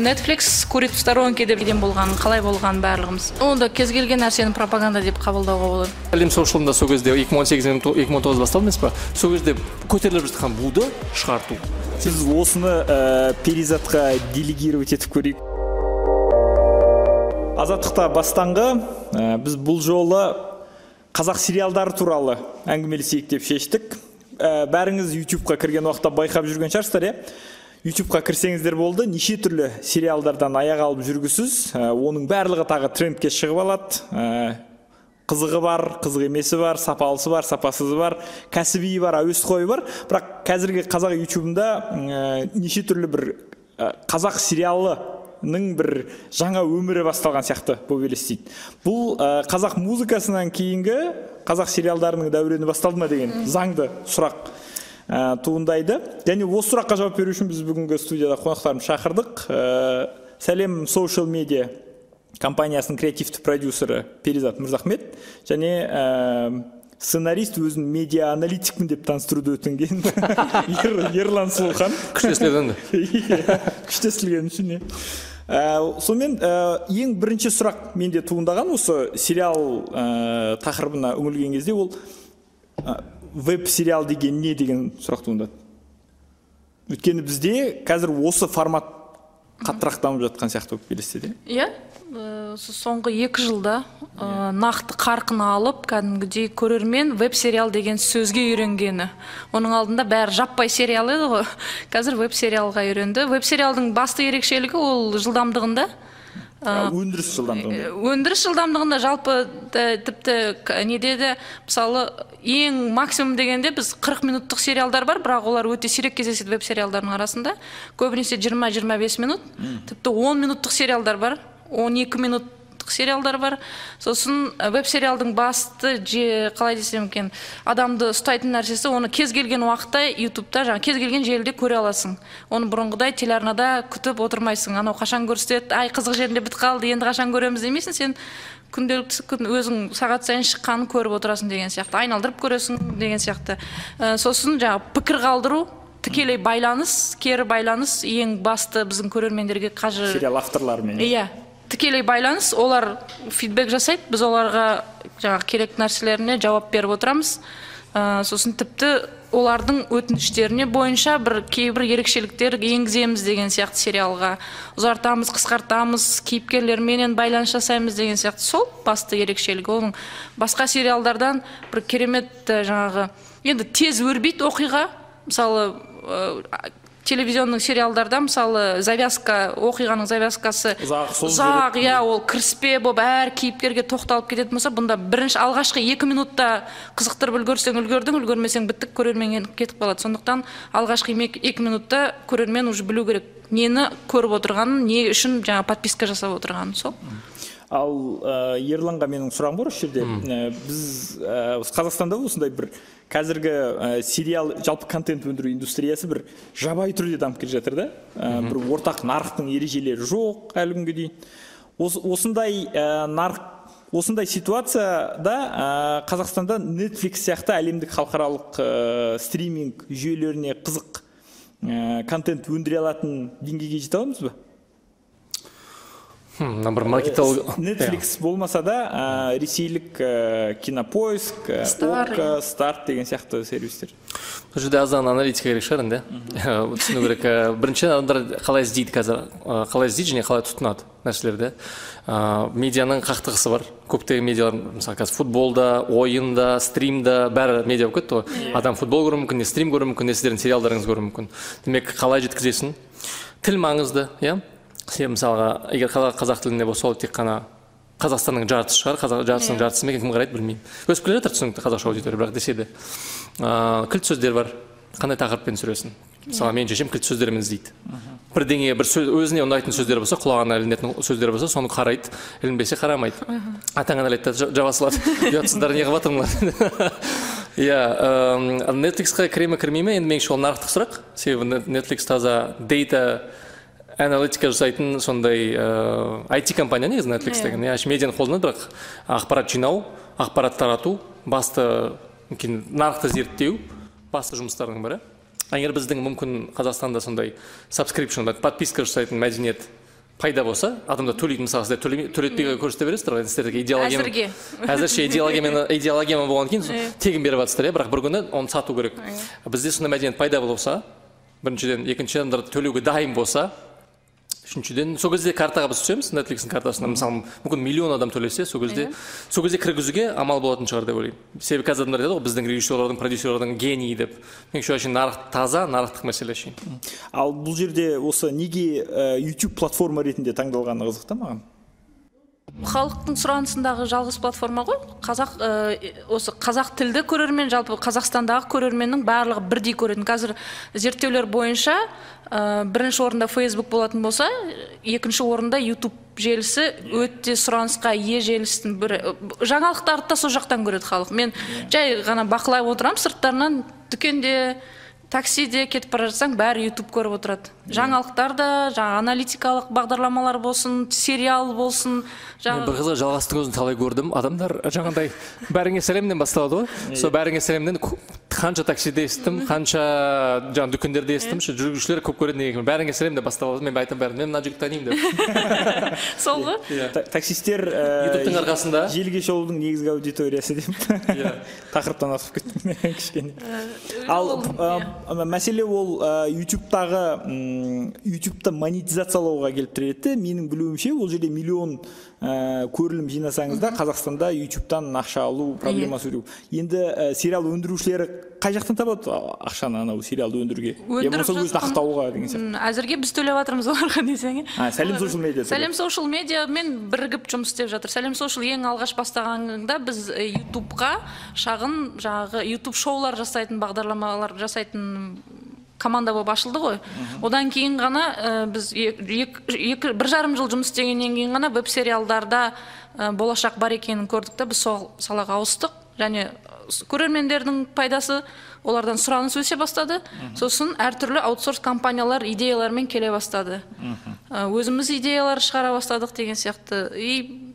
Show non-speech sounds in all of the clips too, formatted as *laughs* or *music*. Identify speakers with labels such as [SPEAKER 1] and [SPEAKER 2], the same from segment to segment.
[SPEAKER 1] netflix курит в сторонке деген болған қалай болған барлығымыз. Онда кез келген нәрсені пропаганда деп қабылдауға болады.
[SPEAKER 2] Әлем соушылында сол кезде екі мың он сегіз екі мың он тоғыз басталды емес па сол кезде көтеріліп жатқан буды шығарту.
[SPEAKER 3] Сіз осыны ә, перизатқа делегировать етіп көрейік. Азаттықта бастаңғы ә, біз бұл жолы қазақ сериалдары туралы әңгімелесейік деп шештік. Ә, бәріңіз ютубқа кірген уақытта байқап жүрген шығарсыздар иә? Ютубқа кірсеңіздер болды. Неше түрлі сериалдардан аяқ алып жүргісіз. Ә, оның барлығы тағы трендке шығып алады. Ә, қызығы бар қызық емесі бар сапалысы бар сапасызы бар кәсіби бар әуесқойы бар. Бірақ қазіргі қазақ ютубында ә, неше түрлі бір ә, қазақ сериалының бір жаңа өмірі басталған сияқты болып елестейді. Бұл ә, қазақ музыкасынан кейінгі қазақ сериалдарының дәурені басталды ма деген заңды сұрақ. Ә, туындайды. Және осы сұраққа жауап беру үшін біз бүгінгі студияда қонақтарымызды шақырдық. Ә, сәлем social медиа компаниясының креативті продюсері перизат мырзахмет. Және ә, сценарист өзін медиа аналитикпін деп таныстыруды өтінген *laughs* ерлан сұлухан
[SPEAKER 2] күшті естіледі *laughs*
[SPEAKER 3] иә күшті естілгені үшін иә. Ә, сонымен ә, ең бірінші сұрақ менде туындаған осы сериал ә, тақырыбына үңілген кезде ол веб сериал деген не деген сұрақ туындады өйткені бізде қазір осы формат қаттырақ дамып жатқан сияқты болып елестеді
[SPEAKER 1] иә осы соңғы екі жылда ә, нақты қарқын алып кәдімгідей көрермен веб сериал деген сөзге үйренгені. Оның алдында бәрі жаппай сериал еді ғой. Қазір веб сериалға үйренді. Веб сериалдың басты ерекшелігі ол жылдамдығында.
[SPEAKER 3] Өндіріс жылдамдығында.
[SPEAKER 1] өндіріс жылдамдығында жалпы тіпті неде де мысалы ең максимум дегенде біз 40 минуттық сериалдар бар бірақ олар өте сирек кездеседі веб сериалдардың арасында. Көбінесе 20-25 минут. Тіпті 10 минуттық сериалдар бар 12 минут сериалдар бар. Сосын веб сериалдың басты же қалай десем екен адамды ұстайтын нәрсесі оны кез келген уақытта ютубта жаңағы кез келген желіде көре аласың. Оны бұрынғыдай телеарнада күтіп отырмайсың. Анау қашан көрсетеді ай қызық жерінде бітіп қалды енді қашан көреміз демейсің. Сен күнделікті күн өзің сағат сайын шыққанын көріп отырасың деген сияқты айналдырып көресің деген сияқты. Ә, сосын жаңағы пікір қалдыру тікелей байланыс кері байланыс ең басты біздің көрермендерге қазір
[SPEAKER 3] сериал авторларымен
[SPEAKER 1] иә? Тікелей байланыс олар фидбек жасайды біз оларға жаңағы керек нәрселеріне жауап беріп отырамыз. Ә, сосын тіпті олардың өтініштеріне бойынша бір кейбір ерекшеліктер енгіземіз деген сияқты сериалға. Ұзартамыз қысқартамыз кейіпкерлерменен байланыс жасаймыз деген сияқты. Сол басты ерекшелігі оның басқа сериалдардан бір керемет жаңағы енді тез өрбиді оқиға. Мысалы телевизионный сериалдарда мысалы завязка оқиғаның завязкасы ұзақ иә ол кіріспе болып әр кейіпкерге тоқталып кететін болса бұнда бірінші алғашқы екі минутта қызықтырып үлгерсең үлгердің үлгермесең біттік көрермен кетіп қалады. Сондықтан алғашқы екі минутта көрермен уже білу керек нені көріп отырғанын не үшін жаңа подписка жасап отырғанын сол.
[SPEAKER 3] Ал ә, ерланға менің сұрағым бар осы жерде. Ә, біз ә, қазақстанда осындай бір қазіргі ә, сериал жалпы контент өндіру индустриясы бір жабайы түрде дамып келе жатыр да. Ә, бір ортақ нарықтың ережелері жоқ әлі күнге дейін. Ос, осындай ә, нарық осындай ситуацияда ә, қазақстанда netflix сияқты әлемдік халықаралық ә, стриминг жүйелеріне қызық ә, контент өндіре алатын деңгейге жете аламыз ба?
[SPEAKER 2] Мына бір маркетолог
[SPEAKER 3] netflix болмаса да? Ә, ресейлік ә, кинопоиск ока старт деген сияқты сервистер.
[SPEAKER 2] Бұл жерде аздан аналитика керек шығар енді түсіну керек бірінші адамдар қалай іздейді қазір? Қалай іздейді және қалай тұтынады нәрселерді медианың қақтығысы бар. Көптеген медиалар мысалы қазір футболда ойында стримда бәрі медиа болып кетті ғой. Адам футбол көруі мүмкін не стрим көруі мүмкін не сіздердің сериалдарыңызды көруі мүмкін. Демек қалай жеткізесің? Тіл маңызды иә? Сен мысалға егер қазақ тілінде болса ол тек қана қазақстанның жартысы шығар қазақ жартысының жартысы ма екен кім қарайды білмеймін. Өсіп келе жатыр түсінікті қазақша аудитория бірақ десе де. Ыыы кілт сөздер бар қандай тақырыппен түсіресің? Мысалы менің шешем кілт сөздермен іздейді. Бірдеңе бір сөз өзіне ұнайтын сөздер болса құлағына ілінетін сөздер болса соны қарайды ілінбесе қарамайды. Атаңа нәлет жаба салады *laughs* ұятсыздар не қылып *laughs* иә нетфликсқа кіре ме кірмей ме енді меніңше ол нарықтық сұрақ. Себебі нетфликс таза дейта аналитика жасайтын сондай ә, IT компания негізі netflix деген иә медианы қолданады бірақ ақпарат жинау ақпарат тарату басты нарықты зерттеу басты жұмыстардың бірі. Егер біздің мүмкін қазақстанда сондай сабскрипшн подписка жасайтын мәдениет пайда болса адамдар төлейді мысалы сіздер төлетпей көрсете бересіздер ғой сіздерге идеология
[SPEAKER 1] Әзірге.
[SPEAKER 2] әзірше идеологиямен *laughs* идеологиямен болғаннан кейін тегін беріп жатсыздар иә бірақ бір күні оны сату керек. Бізде сондай мәдениет пайда болса біріншіден екінші адамдар төлеуге дайын болса үшіншіден сол кезде картаға біз түсеміз нетфликстің картасына мысалы мүмкін миллион адам төлесе сол кезде сол кезде кіргізуге амал болатын шығар деп ойлаймын. Себебі қазір адамдар айтады ғой біздің режиссерлардың продюсерлардың гений деп. Мен еще очень нарық таза нарықтық мәселе үшін
[SPEAKER 3] ал бұл жерде осы неге ә, YouTube платформа ретінде таңдалғаны қызық та маған?
[SPEAKER 1] Халықтың сұранысындағы жалғыз платформа ғой. Қазақ э, осы қазақ тілді көрермен жалпы қазақстандағы көрерменнің барлығы бірдей көретін. Қазір зерттеулер бойынша э, бірінші орында фейсбук болатын болса екінші орында ютуб желісі өте сұранысқа ие желістің бірі. Жаңалықтарды да сол жақтан көреді халық. Мен жай ғана бақылай отырамын сырттарынан дүкенде таксиде кетіп бара жатсаң бәрі ютуб көріп отырады. Жаңалықтар да жаңағы аналитикалық бағдарламалар болсын сериал болсын жаңағы
[SPEAKER 2] бір қызығы жалғастың өзін талай көрдім. Адамдар жаңағыдай бәріңе сәлемнен басталады ғой. Сол бәріңе сәлемнен қанша таксиде естідім қанша жаңағы дүкендерде естідім. Ше жүргізушілер көп көреді неге? Екенін бәріңе сәлем деп басталады. Мен айтамын бәріне мен мына жігітті танимын деп. *laughs*
[SPEAKER 1] Сол ғой.
[SPEAKER 2] Иә
[SPEAKER 3] Та- таксистер ә,
[SPEAKER 2] ютубтың арқасында.
[SPEAKER 3] желіге шолудың негізгі аудиториясы деп.
[SPEAKER 2] Иә. *laughs*
[SPEAKER 3] тақырыптан асып кеттім кішкене. Ал ә, мәселе ол ә, ютубтағы ютубты монетизациялауға келіп тіреледі. Менің білуімше ол жерде миллион ә, көрілім жинасаңыз да қазақстанда ютубтан ақша алу проблемасы өте енді ә, сериал өндірушілері қай жақтан табады ақшаны анау сериалды өндіруге? Я болмаса өзін ақтауға деген сияқты.
[SPEAKER 1] Әзірге біз төлеп жатырмыз оларға *laughs* десең иә
[SPEAKER 3] сәлем media төлеп.
[SPEAKER 1] сәлем social медиамен бірігіп жұмыс істеп жатыр. Сәлем social ең алғаш бастағанда біз э, ютубқа шағын жаңағы ютуб шоулар жасайтын бағдарламалар жасайтын команда болып ашылды ғой. Одан кейін ғана э, біз ек- ек- екі бір жарым жыл жұмыс істегеннен кейін ғана веб сериалдарда э, болашақ бар екенін көрдік та біз сол салаға ауыстық. Және с- көрермендердің пайдасы олардан сұраныс өсе бастады. Сосын әртүрлі аутсорс компаниялар идеялармен келе бастады. Ә, өзіміз идеялар шығара бастадық деген сияқты. И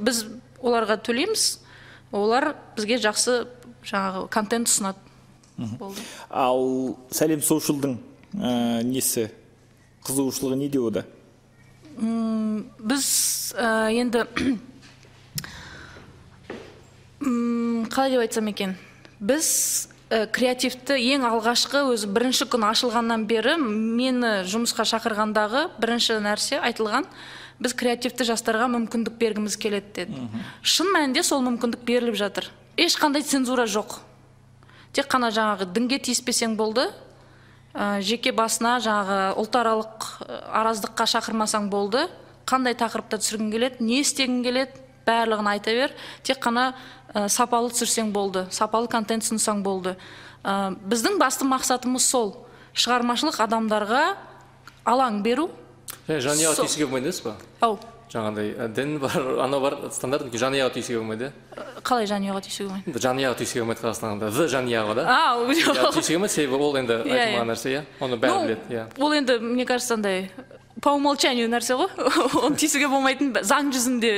[SPEAKER 1] біз оларға төлейміз. Олар бізге жақсы жаңағы контент ұсынады. Болды.
[SPEAKER 3] Ал сәлем соушылдың ә, несі? Қызығушылығы неде ода?
[SPEAKER 1] Біз ә, енді *coughs* қалай деп айтсам екен? Біз ә, креативті ең алғашқы өзі бірінші күн ашылғаннан бері мені жұмысқа шақырғандағы бірінші нәрсе айтылған. Біз креативті жастарға мүмкіндік бергіміз келеді деді. Шын мәнінде сол мүмкіндік беріліп жатыр. Ешқандай цензура жоқ. Тек қана жаңағы дінге тиіспесең болды ә, жеке басына жаңағы ұлтаралық араздыққа шақырмасаң болды қандай тақырыпта түсіргің келеді не істегің келеді барлығын айта бер. Тек қана ә, сапалы түсірсең болды сапалы контент ұсынсаң болды. Ә, біздің басты мақсатымыз сол. Шығармашылық адамдарға алаң беру.
[SPEAKER 2] Және жанұяға
[SPEAKER 1] Со-
[SPEAKER 2] тиісуге болмайды дейсіз ба?
[SPEAKER 1] Ау.
[SPEAKER 2] Жаңағыдай дін бар *laughs* анау бар стандарт жанұяға тиісуге болмайды
[SPEAKER 1] қалай жанұяға тиісуге болмайды?
[SPEAKER 2] Иә жанұяға тиісуге болмайды қазақстанда the жанұяға да.
[SPEAKER 1] А
[SPEAKER 2] Иә, тиісуге болмайды себебі ол енді
[SPEAKER 1] Иә,
[SPEAKER 2] айтылмаған
[SPEAKER 1] иә.
[SPEAKER 2] нәрсе иә? Оны бәрі біледі иә.
[SPEAKER 1] ол енді мне кажется андай по умолчанию нәрсе ғой. *laughs* Оны тиісуге болмайтын заң жүзінде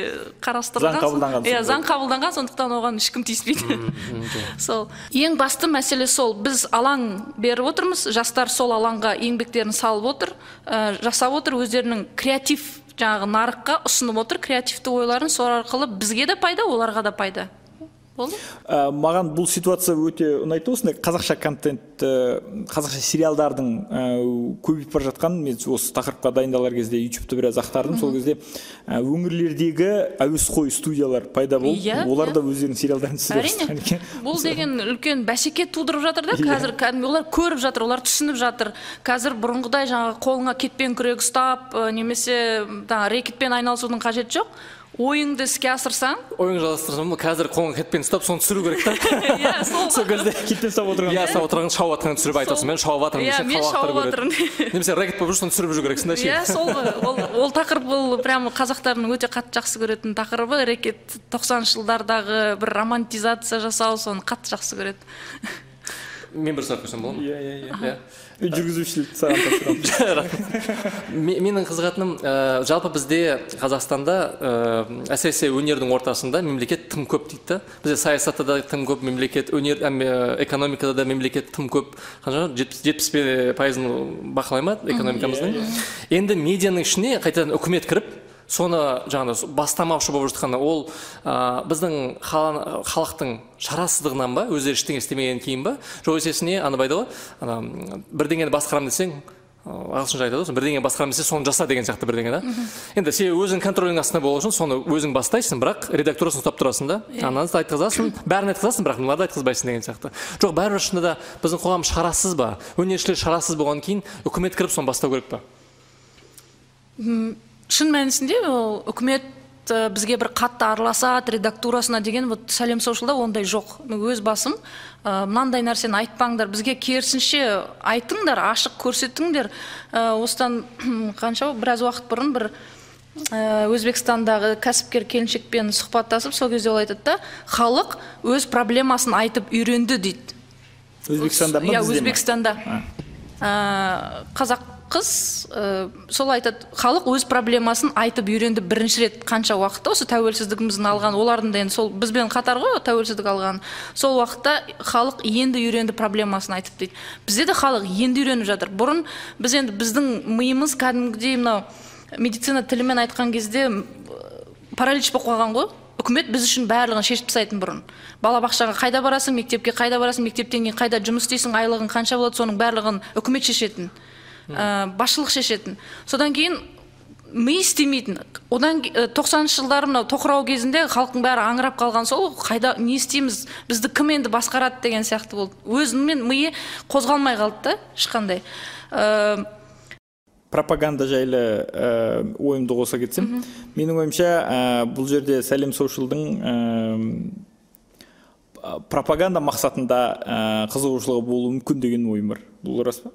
[SPEAKER 1] қарастырылған
[SPEAKER 3] Заң қабылданған
[SPEAKER 1] иә заң қабылданған сондықтан оған ешкім тиіспейді *laughs* сол. Ең басты мәселе сол. Біз алаң беріп отырмыз. Жастар сол алаңға еңбектерін салып отыр. Ә, жасап отыр. Өздерінің креатив жаңағы нарыққа ұсынып отыр креативті ойларын сол арқылы бізге де пайда оларға да пайда. Болды.
[SPEAKER 3] Ә, маған бұл ситуация өте ұнайды осындай қазақша контент ә, қазақша сериалдардың ә, көбейіп бара жатқанын мен осы тақырыпқа дайындалар кезде ютубты біраз ақтардым. Сол кезде ә, өңірлердегі әуесқой студиялар пайда болып
[SPEAKER 1] Иә,
[SPEAKER 3] олар
[SPEAKER 1] иә.
[SPEAKER 3] да өздерінің сериалдарын түсіре бастаған екен.
[SPEAKER 1] Бұл деген үлкен бәсеке тудырып жатыр да. Қазір кәдімгі олар көріп жатыр олар түсініп жатыр. Қазір бұрынғыдай жаңағы қолыңа кетпен күрек ұстап немесе жаңағы рэкетпен айналысудың қажеті жоқ. Ойыңды іске асырсаң?
[SPEAKER 2] Ойың жалғастырсам қазір қолыңа кетпен ұстап соны түсіру керек та. *laughs*
[SPEAKER 1] Иә сол.
[SPEAKER 2] Сол кезде
[SPEAKER 3] кетпен ұстап отырған
[SPEAKER 2] иә ұстап отырған шауып жатқанын түсіріп айтасың мен шауып жатырмын
[SPEAKER 1] Иә,
[SPEAKER 2] десең
[SPEAKER 1] мен шауып жатырмын.
[SPEAKER 2] немесе рэкет болып жүр соны түсіріп жүру керексің да ше?
[SPEAKER 1] Иә сол ғой. Ол, ол тақырып ол прямо қазақтардың өте қатты жақсы көретін тақырыбы. Рэкет тоқсаныншы жылдардағы бір романтизация жасау соны қатты жақсы көреді.
[SPEAKER 2] Мен бір сұрақ қойсам болады ма
[SPEAKER 3] иә иә иә
[SPEAKER 2] иә
[SPEAKER 3] жүргізушілікті саған тапсырамын
[SPEAKER 2] Ме- менің қызығатыным ә, жалпы бізде қазақстанда ә, әсіресе өнердің ортасында мемлекет тым көп дейді да бізде саясатта да тым көп мемлекет өнер ә, экономикада да мемлекет тым көп қанша жетпіс жетпіс пайызын бақылай ма экономикамыздың енді медианың ішіне қайтадан үкімет кіріп соны жаңағы бастамаушы болып жатқаны ол ә, біздің халықтың шарасыздығынан ба өздері ештеңе істемегеннен кейін ба? Жоқ есесіне ана байды ғой ана бірдеңені басқарамын десең ағылшынша айтады ғой бірдеңе басқарамын десе соны жаса деген сияқты бірдеңе да. Енді сен өзің контролің астында болу үшін соны өзің бастайсың бірақ редактурасын ұстап тұрасың да. Ананы айтқызасың бәрін айтқызасың бірақ мыналарды айтқызбайсың деген сияқты. Жоқ бәрібір шынында да біздің қоғам шарасыз ба? Өнершілер шарасыз болғаннан кейін үкімет кіріп соны бастау керек па?
[SPEAKER 1] Шын мәнісінде ол үкімет ә, бізге бір қатты араласады редактурасына деген вот сәлем соушылда ондай жоқ. Мен өз басым ә, мынандай нәрсені айтпаңдар бізге керісінше айтыңдар ашық көрсетіңдер. Ә, осыдан *clears throat* қанша біраз уақыт бұрын бір ә, өзбекстандағы кәсіпкер келіншекпен сұхбаттасып сол кезде ол айтады да халық өз проблемасын айтып үйренді дейді.
[SPEAKER 3] Өзбекстанда ма
[SPEAKER 1] иә өзбекстанда. Ә, қазақ қыз ә, сол айтады халық өз проблемасын айтып үйренді бірінші рет қанша уақытта осы тәуелсіздігіміздің алған олардың да енді сол бізбен қатар ғой тәуелсіздік алған. Сол уақытта халық енді үйренді проблемасын айтып дейді. Бізде де халық енді үйреніп жатыр. Бұрын біз енді біздің миымыз кәдімгідей мынау медицина тілімен айтқан кезде паралич болып қалған ғой. Үкімет біз үшін барлығын шешіп тастайтын бұрын. Балабақшаға қайда барасың мектепке қайда барасың мектептен кейін қайда жұмыс істейсің айлығың қанша болады соның барлығын үкімет шешетін. Ә, басшылық шешетін. Содан кейін ми істемейтін. Одан ә, тоқсаныншы жылдары мынау тоқырау кезінде халықтың бәрі аңырап қалған сол қайда не істейміз бізді кім енді басқарады деген сияқты болды. Өзімен миы қозғалмай қалды да ешқандай. Ә,
[SPEAKER 3] пропаганда жайлы ә, ойымды қоса кетсем. Менің ойымша ә, бұл жерде сәлем соушылдың ә, пропаганда мақсатында ә, қызығушылығы болуы мүмкін деген ойым бар. Бұл рас па?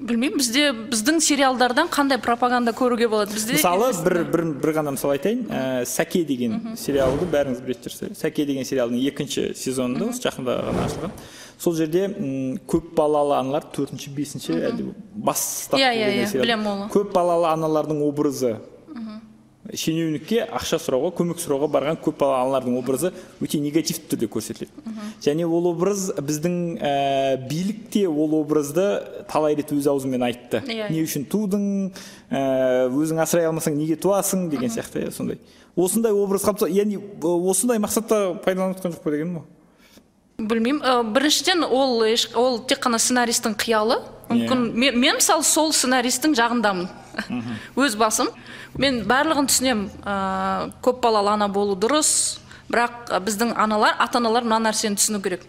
[SPEAKER 1] Білмеймін. Бізде біздің сериалдардан қандай пропаганда көруге болады? Бізде
[SPEAKER 3] мысалы бір, бір, бір ғана мысал айтайын. Ә, сәке деген сериалды бәріңіз білетін шығарсыздар сәке деген сериалдың екінші сезонында осы жақында ғана ашылған. Сол жерде м, көп балалы аналар төртінші бесінші әлде бастапқы
[SPEAKER 1] Иә, иә, иә, білемін оны.
[SPEAKER 3] көп балалы аналардың образы. Шенеунікке ақша сұрауға көмек сұрауға барған көп балалы аналардың образы өте негативті түрде көрсетіледі. Және ол образ біздің ә, билік те ол образды талай рет өз аузымен айтты.
[SPEAKER 1] Иә,
[SPEAKER 3] не үшін тудың ә, өзің асырай алмасаң неге туасың деген сияқты иә сондай. Осындай образ қалыпта яғни осындай мақсатта пайдаланып жатқан жоқ па дегенім ғой
[SPEAKER 1] білмеймін. Ә, біріншіден ол ол тек қана сценаристтің қиялы. Мүмкін мен, мен мысалы сол сценаристтің жағындамын. Өз басым. Мен барлығын түсінемін. Ә, көп балалы ана болу дұрыс. Бірақ ә, біздің аналар ата аналар мына нәрсені түсіну керек.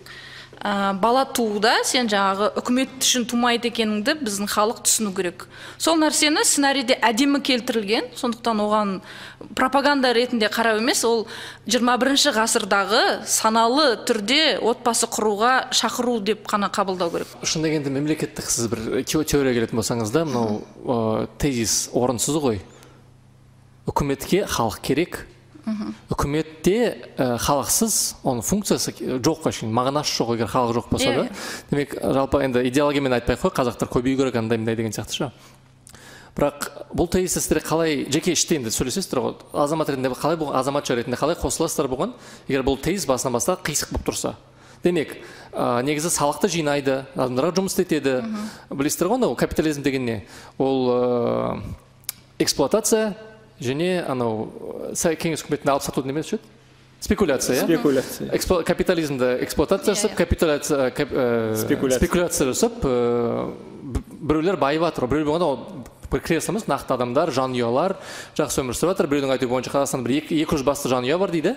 [SPEAKER 1] Ә, бала тууда сен жаңағы үкімет үшін тумайды екеніңді біздің халық түсіну керек. Сол нәрсені сценарийде әдемі келтірілген сондықтан оған пропаганда ретінде қарау емес ол 21 ғасырдағы саналы түрде отбасы құруға шақыру деп қана қабылдау керек.
[SPEAKER 2] Шын дегенде мемлекеттік сіз бір те- теория келетін болсаңыз да мынау ә, тезис орынсыз ғой. Үкіметке халық керек үкіметте халықсыз оның функциясы жоқ әшейін мағынасы жоқ егер халық жоқ болса да. Демек жалпы енді идеологиямен айтпай ақ қой қазақтар көбею керек андай мындай деген сияқты ше бірақ бұл тезисті сіздер қалай жеке іште енді сөйлесесіздер ғой. Азамат ретінде қалай бұл азаматша ретінде қалай қосыласыздар бұған? Егер бұл тезис басынан бастап қисық болып тұрса. Демек ә, негізі салықты жинайды адамдарға жұмыс істетеді. Білесіздер ғой анау капитализм деген не ол ә, эксплуатация және анау кеңес үкіметінде алып сату неме еді спекуляция иә
[SPEAKER 3] спекуляция
[SPEAKER 2] Экспо- капитализмді эксплуатация жасап капитуляция кап- ә,
[SPEAKER 3] Спекуляция.
[SPEAKER 2] спекуляция жасап ә, біреулер байып жатыр біреулер болғанда ол бір кресло емес нақты адамдар жанұялар жақсы өмір сүріп жатыр біреудің айтуы бойынша қазақстанда бір екі екі жүз басты жанұя бар дейді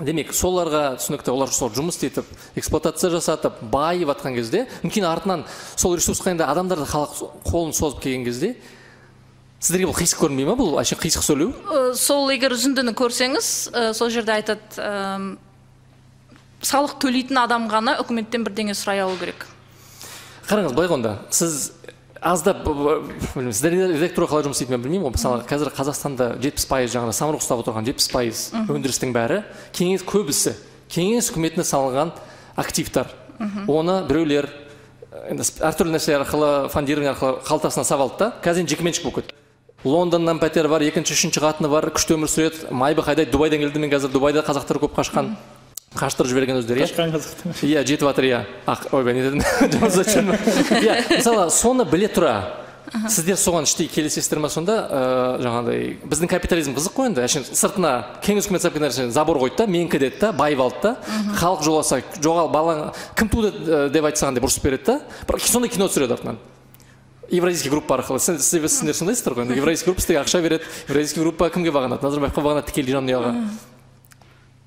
[SPEAKER 2] демек соларға түсінікті олар сол жұмыс істетіп эксплуатация жасатып байып жатқан кезде мүмкін артынан сол ресурсқа енді адамдар да халық қолын созып келген кезде сіздерге бұл қисық көрінбей ма бұл әшейін қисық сөйлеу?
[SPEAKER 1] Ә, сол егер үзіндіні көрсеңіз ә, сол жерде айтады әм, салық төлейтін адам ғана үкіметтен бірдеңе сұрай алу керек.
[SPEAKER 2] Қараңыз былай ғой онда сіз аздап білмеймін сіздер редактура қалай жұмыс істейтінін мен білмеймін ғой. Мысалы қазір қазақстанда жетпіс пайыз жаңағы самұрық ұстап отырған жетпіс пайыз өндірістің бәрі кеңес көбісі кеңес үкіметіне салынған активтар. Оны біреулер енді әртүрлі нәрселер арқылы фондирование арқылы қалтасына салып алды да қазір енді жекеменшік болып кетті. Лондоннан пәтері бар екінші үшінші қатыны бар күшті өмір сүреді. Майбы қайдайды дубайдан келді мен қазір? Дубайда қазақтар көп қашқан. Қаштырып жіберген өздері иә?
[SPEAKER 3] Қашқан қазақтың
[SPEAKER 2] иә жетіп жатыр иә. Ойбай не дедім. *laughs* Иә мысалы соны біле тұра. Сіздер соған іштей келісесіздер ма сонда? Ыыы жаңағыдай біздің капитализм қызық қой енді. Әшейін сыртына кеңес үкіметі кеткен нәрсені забор қойды да менікі деді да байып алды да. Халық жоласа жоғал балаң кім туды э, деп айтса деп ұрысып береді да. Бірақ сондай кино түсіреді артынан. Евразийский группа арқылы сен- сіздер сондайсыздар ғой енді евразийский группа сіздерге ақша береді евразийский группа кімге бағынады назарбаевқа бағынады тікелей жанұяға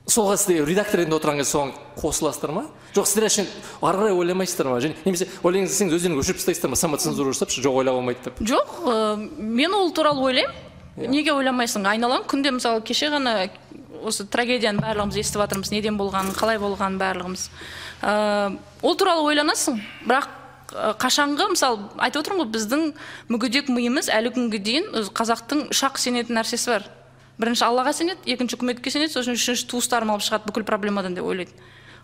[SPEAKER 2] соға сіздер редактор ретінде отырған кезде соған қосыласыздар ма жоқ сіздер әшейін ары қарай ойламайсыздар ма және немесе ойлаған десеңіз өздеріңіз өшіріп тастайсыздар ма самоцензура жасапшы жоқ ойлауға болмайды деп
[SPEAKER 1] жоқ ә, мен ол туралы ойлаймын неге ойламайсың айналаң күнде мысалы кеше ғана осы трагедияны барлығымыз естіп жатырмыз неден болғанын қалай болғанын барлығымыз ә, ол туралы ойланасың бірақ ә, қашанғы мысалы айтып отырмын ғой біздің мүгедек миымыз әлі күнге дейін өзі қазақтың үш ақ сенетін нәрсесі бар. Бірінші аллаға сенеді екінші үкіметке сенеді сосын үшінші туыстарым алып шығады бүкіл проблемадан деп ойлайды.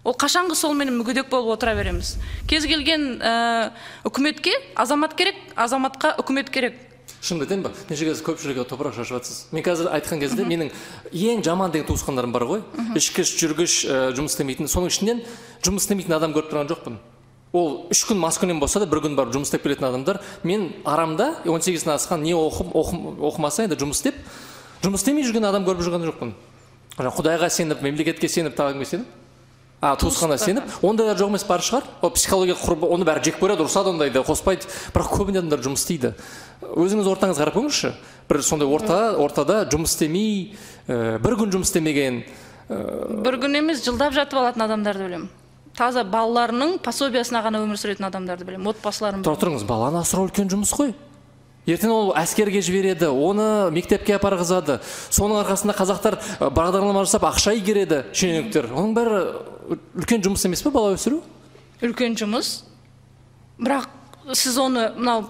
[SPEAKER 1] Ол қашанғы солменен мүгедек болып отыра береміз. Кез келген ә, үкіметке азамат керек азаматқа үкімет керек.
[SPEAKER 2] Шынымды айтайын ба неше кезде көпшілігі топырақ шашып жатсыз. Мен қазір айтқан кезде менің ең жаман деген туысқандарым бар ғой. Ішкіш жүргіш ә, жұмыс істемейтін. Соның ішінен жұмыс істемейтін адам көріп тұрған жоқпын. Ол үш күн маскүнем болса да бір күн барып жұмыс істеп келетін адамдар мен арамда он сегізден асқан не оқып оқым- оқымаса енді жұмыс істеп жұмыс істемей жүрген адам көріп жүрген жоқпын. Құдайға сеніп мемлекетке сеніп тағы кімге сеніп а туысқанына сеніп ондайлар жоқ емес бар шығар. Ол психология құрбы оны бәрі жек көреді ұрысады ондайды қоспайды. Бірақ көбіне адамдар жұмыс істейді. Өзіңіз ортаңызға қарап көріңізші. Бір сондай орта ортада жұмыс істемей ә, бір күн жұмыс істемеген
[SPEAKER 1] бір күн емес жылдап жатып алатын адамдарды білемін таза балаларының пособиясына ғана өмір сүретін адамдарды білемін отбасыларын
[SPEAKER 2] тұра тұрыңыз баланы асырау үлкен жұмыс қой. Ертең ол әскерге жібереді оны мектепке апарғызады соның арқасында қазақтар бағдарлама жасап ақша игереді шенеуніктер. Оның бәрі үлкен жұмыс емес пе бала өсіру?
[SPEAKER 1] Үлкен жұмыс. Бірақ сіз оны мынау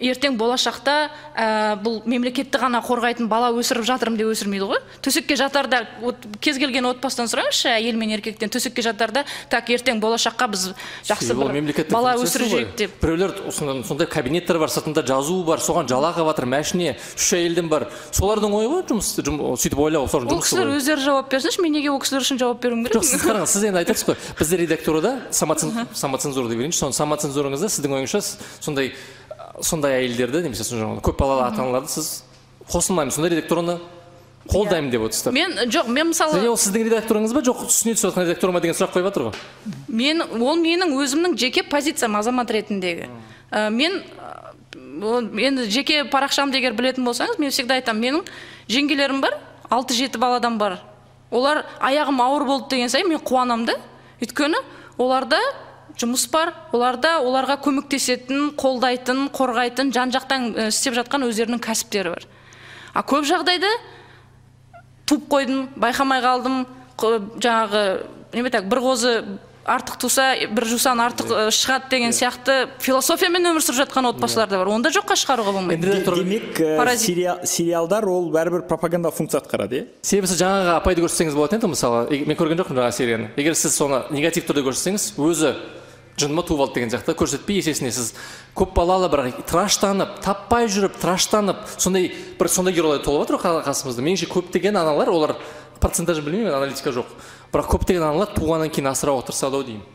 [SPEAKER 1] ертең болашақта ә, бұл мемлекетті ғана қорғайтын бала өсіріп жатырмын деп өсірмейді ғой. Төсекке жатарда от, кез келген отбасыдан сұраңызшы әйел мен еркектен төсекке жатарда так ертең болашаққа біз жақсы бір бала өсіріп деп.
[SPEAKER 2] Біреулер сондай кабинеттер бар сыртында жазуы бар соған жалақы жатыр мәшіне үш әйелден бар. Солардың ойы ғой жұмыс сөйтіп ойлау сол
[SPEAKER 1] ол кісілер өздері жауап берсінші мен неге ол кісілер үшін жауап беруім керек?
[SPEAKER 2] Жоқ сіз қараңыз сіз енді айтасыз ғой. Бізде редактурада самоцен- самоцензура деп берейінші. Соны самоцензураңызда сіздің ойыңызша сондай сондай әйелдерді немесе жаңағы көпбалалы ата аналарды сіз қосылмаймын сондай редактураны қолдаймын деп отырсыздар.
[SPEAKER 1] Мен жоқ мен
[SPEAKER 2] және
[SPEAKER 1] мысалы
[SPEAKER 2] ол сіздің редакторыңыз ба жоқ үстіне түсіп жатқан редактор ма деген сұрақ қойып жатыр ғой.
[SPEAKER 1] Мен ол менің өзімнің жеке позициям азамат ретіндегі. Ә, мен енді жеке парақшамды егер білетін болсаңыз мен всегда айтамын менің жеңгелерім бар алты жеті баладан бар. Олар аяғым ауыр болды деген сайын мен қуанамын да. Өйткені оларда жұмыс бар. Оларда оларға көмектесетін қолдайтын қорғайтын жан жақтан істеп жатқан өздерінің кәсіптері бар. А көп жағдайда туып қойдым байқамай қалдым жаңағы неме так бір қозы артық туса бір жусан артық ә, шығады деген сияқты философиямен өмір сүріп жатқан отбасылар да бар. Оны да жоққа шығаруға болмайды.
[SPEAKER 3] Демек сериалдар ол бәрібір пропаганда функция атқарады иә?
[SPEAKER 2] Себебі сіз жаңағы апайды көрсетсеңіз болатын еді мысалы. Мен көрген жоқпын жаңағы серияны. Егер сіз соны негатив түрде көрсетсеңіз өзі жыныма туып алды деген сияқты. Көрсетпей есесіне сіз көп балалы бірақ тыраштанып таппай жүріп тыраштанып сондай бір сондай геройлар толып жатыр қасымызда. Меніңше көптеген аналар олар процентажын білмеймін аналитика жоқ. Бірақ көптеген аналар туғаннан кейін асырауға тырысады ау деймін.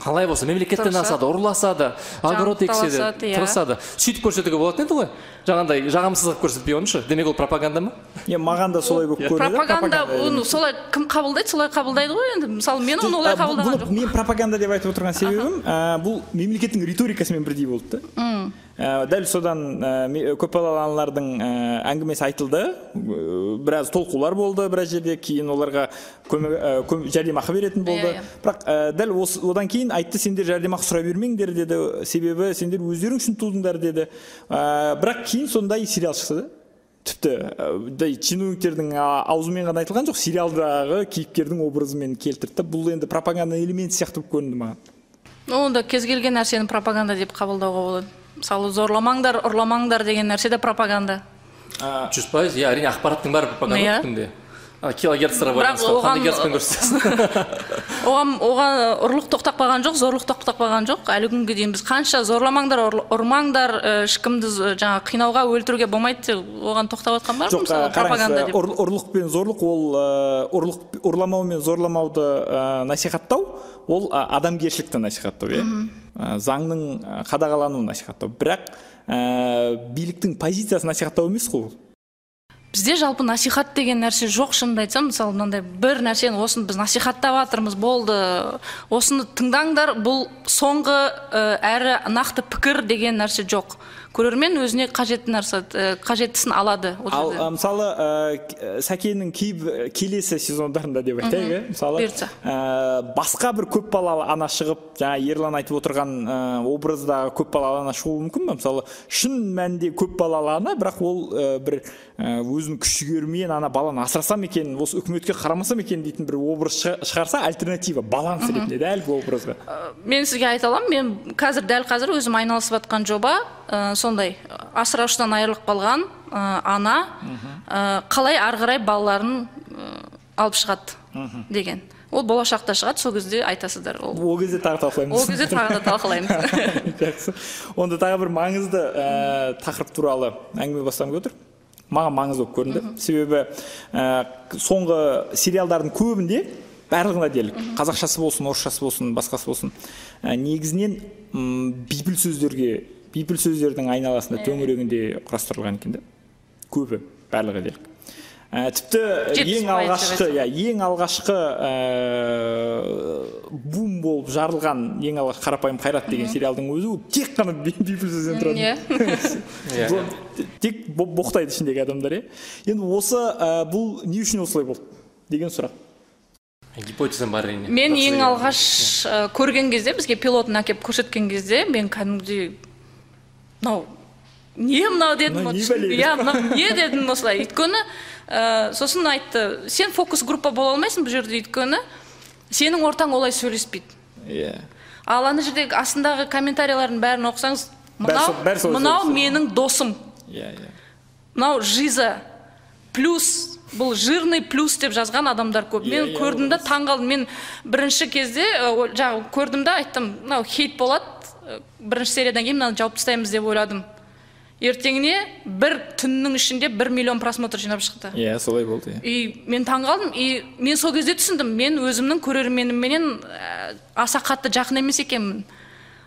[SPEAKER 2] Қалай болса мемлекеттен асады ұрласады огород екседі
[SPEAKER 1] иә.
[SPEAKER 2] тырысады. Сөйтіп көрсетуге болатын еді ғой? Жаңағындай жағымсыз қылып көрсетпей оныншы демек ол пропаганда ма?
[SPEAKER 3] Е маған да солай болып көрінеді.
[SPEAKER 1] Пропаганда оны солай кім қабылдайды? Солай қабылдайды ғой енді. Мысалы мен оны олай қабылдаған жоқпын.
[SPEAKER 3] мен пропаганда деп айтып отырған себебім бұл мемлекеттің риторикасымен бірдей болды да. Ә, дәл содан ә, ме- көпбалалы аналардың ә, әңгімесі айтылды. Ә, біраз толқулар болды біраз жерде кейін оларға көмек ә, көм- жәрдемақы беретін болды.
[SPEAKER 1] Иә, иә.
[SPEAKER 3] бірақ ә, дәл осы одан кейін айтты сендер жәрдемақы сұрай бермеңдер деді. Себебі сендер өздерің үшін тудыңдар деді. Ә, бірақ кейін сондай сериал шықты. Да тіпті ә, чиновниктердің аузымен ғана айтылған жоқ сериалдағы кейіпкердің образымен келтірді бұл енді пропаганда элементі сияқты болып көрінді маған.
[SPEAKER 1] Онда кез келген нәрсені пропаганда деп қабылдауға болады. Мысалы зорламаңдар ұрламаңдар деген нәрсе де пропаганда.
[SPEAKER 2] Жүз пайыз иә әрине ақпараттың бәрі пропаганда
[SPEAKER 1] Иә.
[SPEAKER 2] килогерцтарға
[SPEAKER 1] Бірақ
[SPEAKER 2] байланысты.
[SPEAKER 1] оған-
[SPEAKER 2] қандай герцпен көрсетесіз *laughs*
[SPEAKER 1] оған оған ұрлық тоқтап қалған жоқ зорлық тоқтап қалған жоқ. Әлі күнге дейін біз қанша зорламаңдар ұр- ұрмаңдар ы, ешкімді жаңағы қинауға өлтіруге болмайды деп оған тоқтап жатқан бар
[SPEAKER 3] жоқ қараңыз ұрлық пен зорлық ол ұрлық ұрламау мен зорламауды насихаттау ол адамгершілікті насихаттау иә. Ә, заңның ә, қадағалануын насихаттау. Бірақ ә, биліктің позициясын насихаттау емес қой
[SPEAKER 1] бізде жалпы насихат деген нәрсе жоқ шынымды айтсам мысалы мынандай бір нәрсені осыны біз насихаттап жатырмыз болды. Осыны тыңдаңдар бұл соңғы ә, әрі нақты пікір деген нәрсе жоқ. Көрермен өзіне қажетті нәрсе ә, қажеттісін алады
[SPEAKER 3] ал ә, мысалы ә, сәкеннің келесі сезондарында деп айтайық иә мысалы ә, басқа бір көпбалалы ана шығып жаңа ерлан айтып отырған ә, образдағы көпбалалы ана шығуы мүмкін ба мысалы шын мәнінде көпбалалы ана бірақ ол ә, бір өзінің күш жігерімен ана баланы асырасам екен осы үкіметке қарамасам екен дейтін бір образ шыға- шығарса альтернатива баланс ретінде дәл бұл образға.
[SPEAKER 1] Мен сізге айта аламын мен қазір дәл қазір өзім айналысып жатқан жоба ә, сондай асыраушыдан айырылып қалған ә, ана ә, қалай ары қарай балаларын ә, алып шығады деген. Ол болашақта шығады сол кезде айтасыздар ол.
[SPEAKER 3] Ол кезде тағы талқылаймыз.
[SPEAKER 1] Ол кезде тағы да талқылаймыз. *laughs*
[SPEAKER 3] Жақсы. Онда тағы бір маңызды ә, тақырып туралы әңгіме бастағым келіп отыр. Маған маңызды болып көрінді. Себебі ә, соңғы сериалдардың көбінде барлығында дерлік. Қазақшасы болсын орысшасы болсын басқасы болсын. Ә, негізінен м, бейпіл сөздерге бейпіл сөздердің айналасында төңірегінде құрастырылған екен да көбі барлығы дерлік. Ә, тіпті
[SPEAKER 1] Жетпіс
[SPEAKER 3] ең
[SPEAKER 1] пайыз
[SPEAKER 3] алғашқы иә ең алғашқы ә, бум болып жарылған ең алғашқы қарапайым қайрат деген сериалдың өзі ол тек қана бейпіл сөзден тұрады *laughs*
[SPEAKER 1] иә.
[SPEAKER 2] Иә.
[SPEAKER 3] Тек бо- боқтайды ішіндегі адамдар иә. Енді осы ә, бұл не үшін осылай болды деген сұрақ.
[SPEAKER 2] Гипотезам бар әрине
[SPEAKER 1] мен ең алғаш ә, көрген кезде бізге пилотын әкеліп көрсеткен кезде мен кәдімгідей мынау не мынау дедім иә мынау не дедім осылай өйткені ә, сосын айтты сен фокус группа бола алмайсың бұл жерде өйткені сенің ортаң олай сөйлеспейді
[SPEAKER 3] иә
[SPEAKER 1] ал ана жердегі астындағы комментарийлардың бәрін оқысаңыз мынау мынау менің досым
[SPEAKER 3] иә иә
[SPEAKER 1] мынау жиза плюс бұл жирный плюс деп жазған адамдар көп мен көрдім да таң қалдым мен бірінші кезде жаңағы көрдім да айттым мынау хейт болады бірінші сериядан кейін мынаны жауып тастаймыз деп ойладым ертеңіне бір түннің ішінде бір миллион просмотр жинап шықты.
[SPEAKER 3] Иә солай болды иә.
[SPEAKER 1] И мен таң қалдым и мен сол кезде түсіндім мен өзімнің көрерменімменен ә, аса қатты жақын емес екенмін.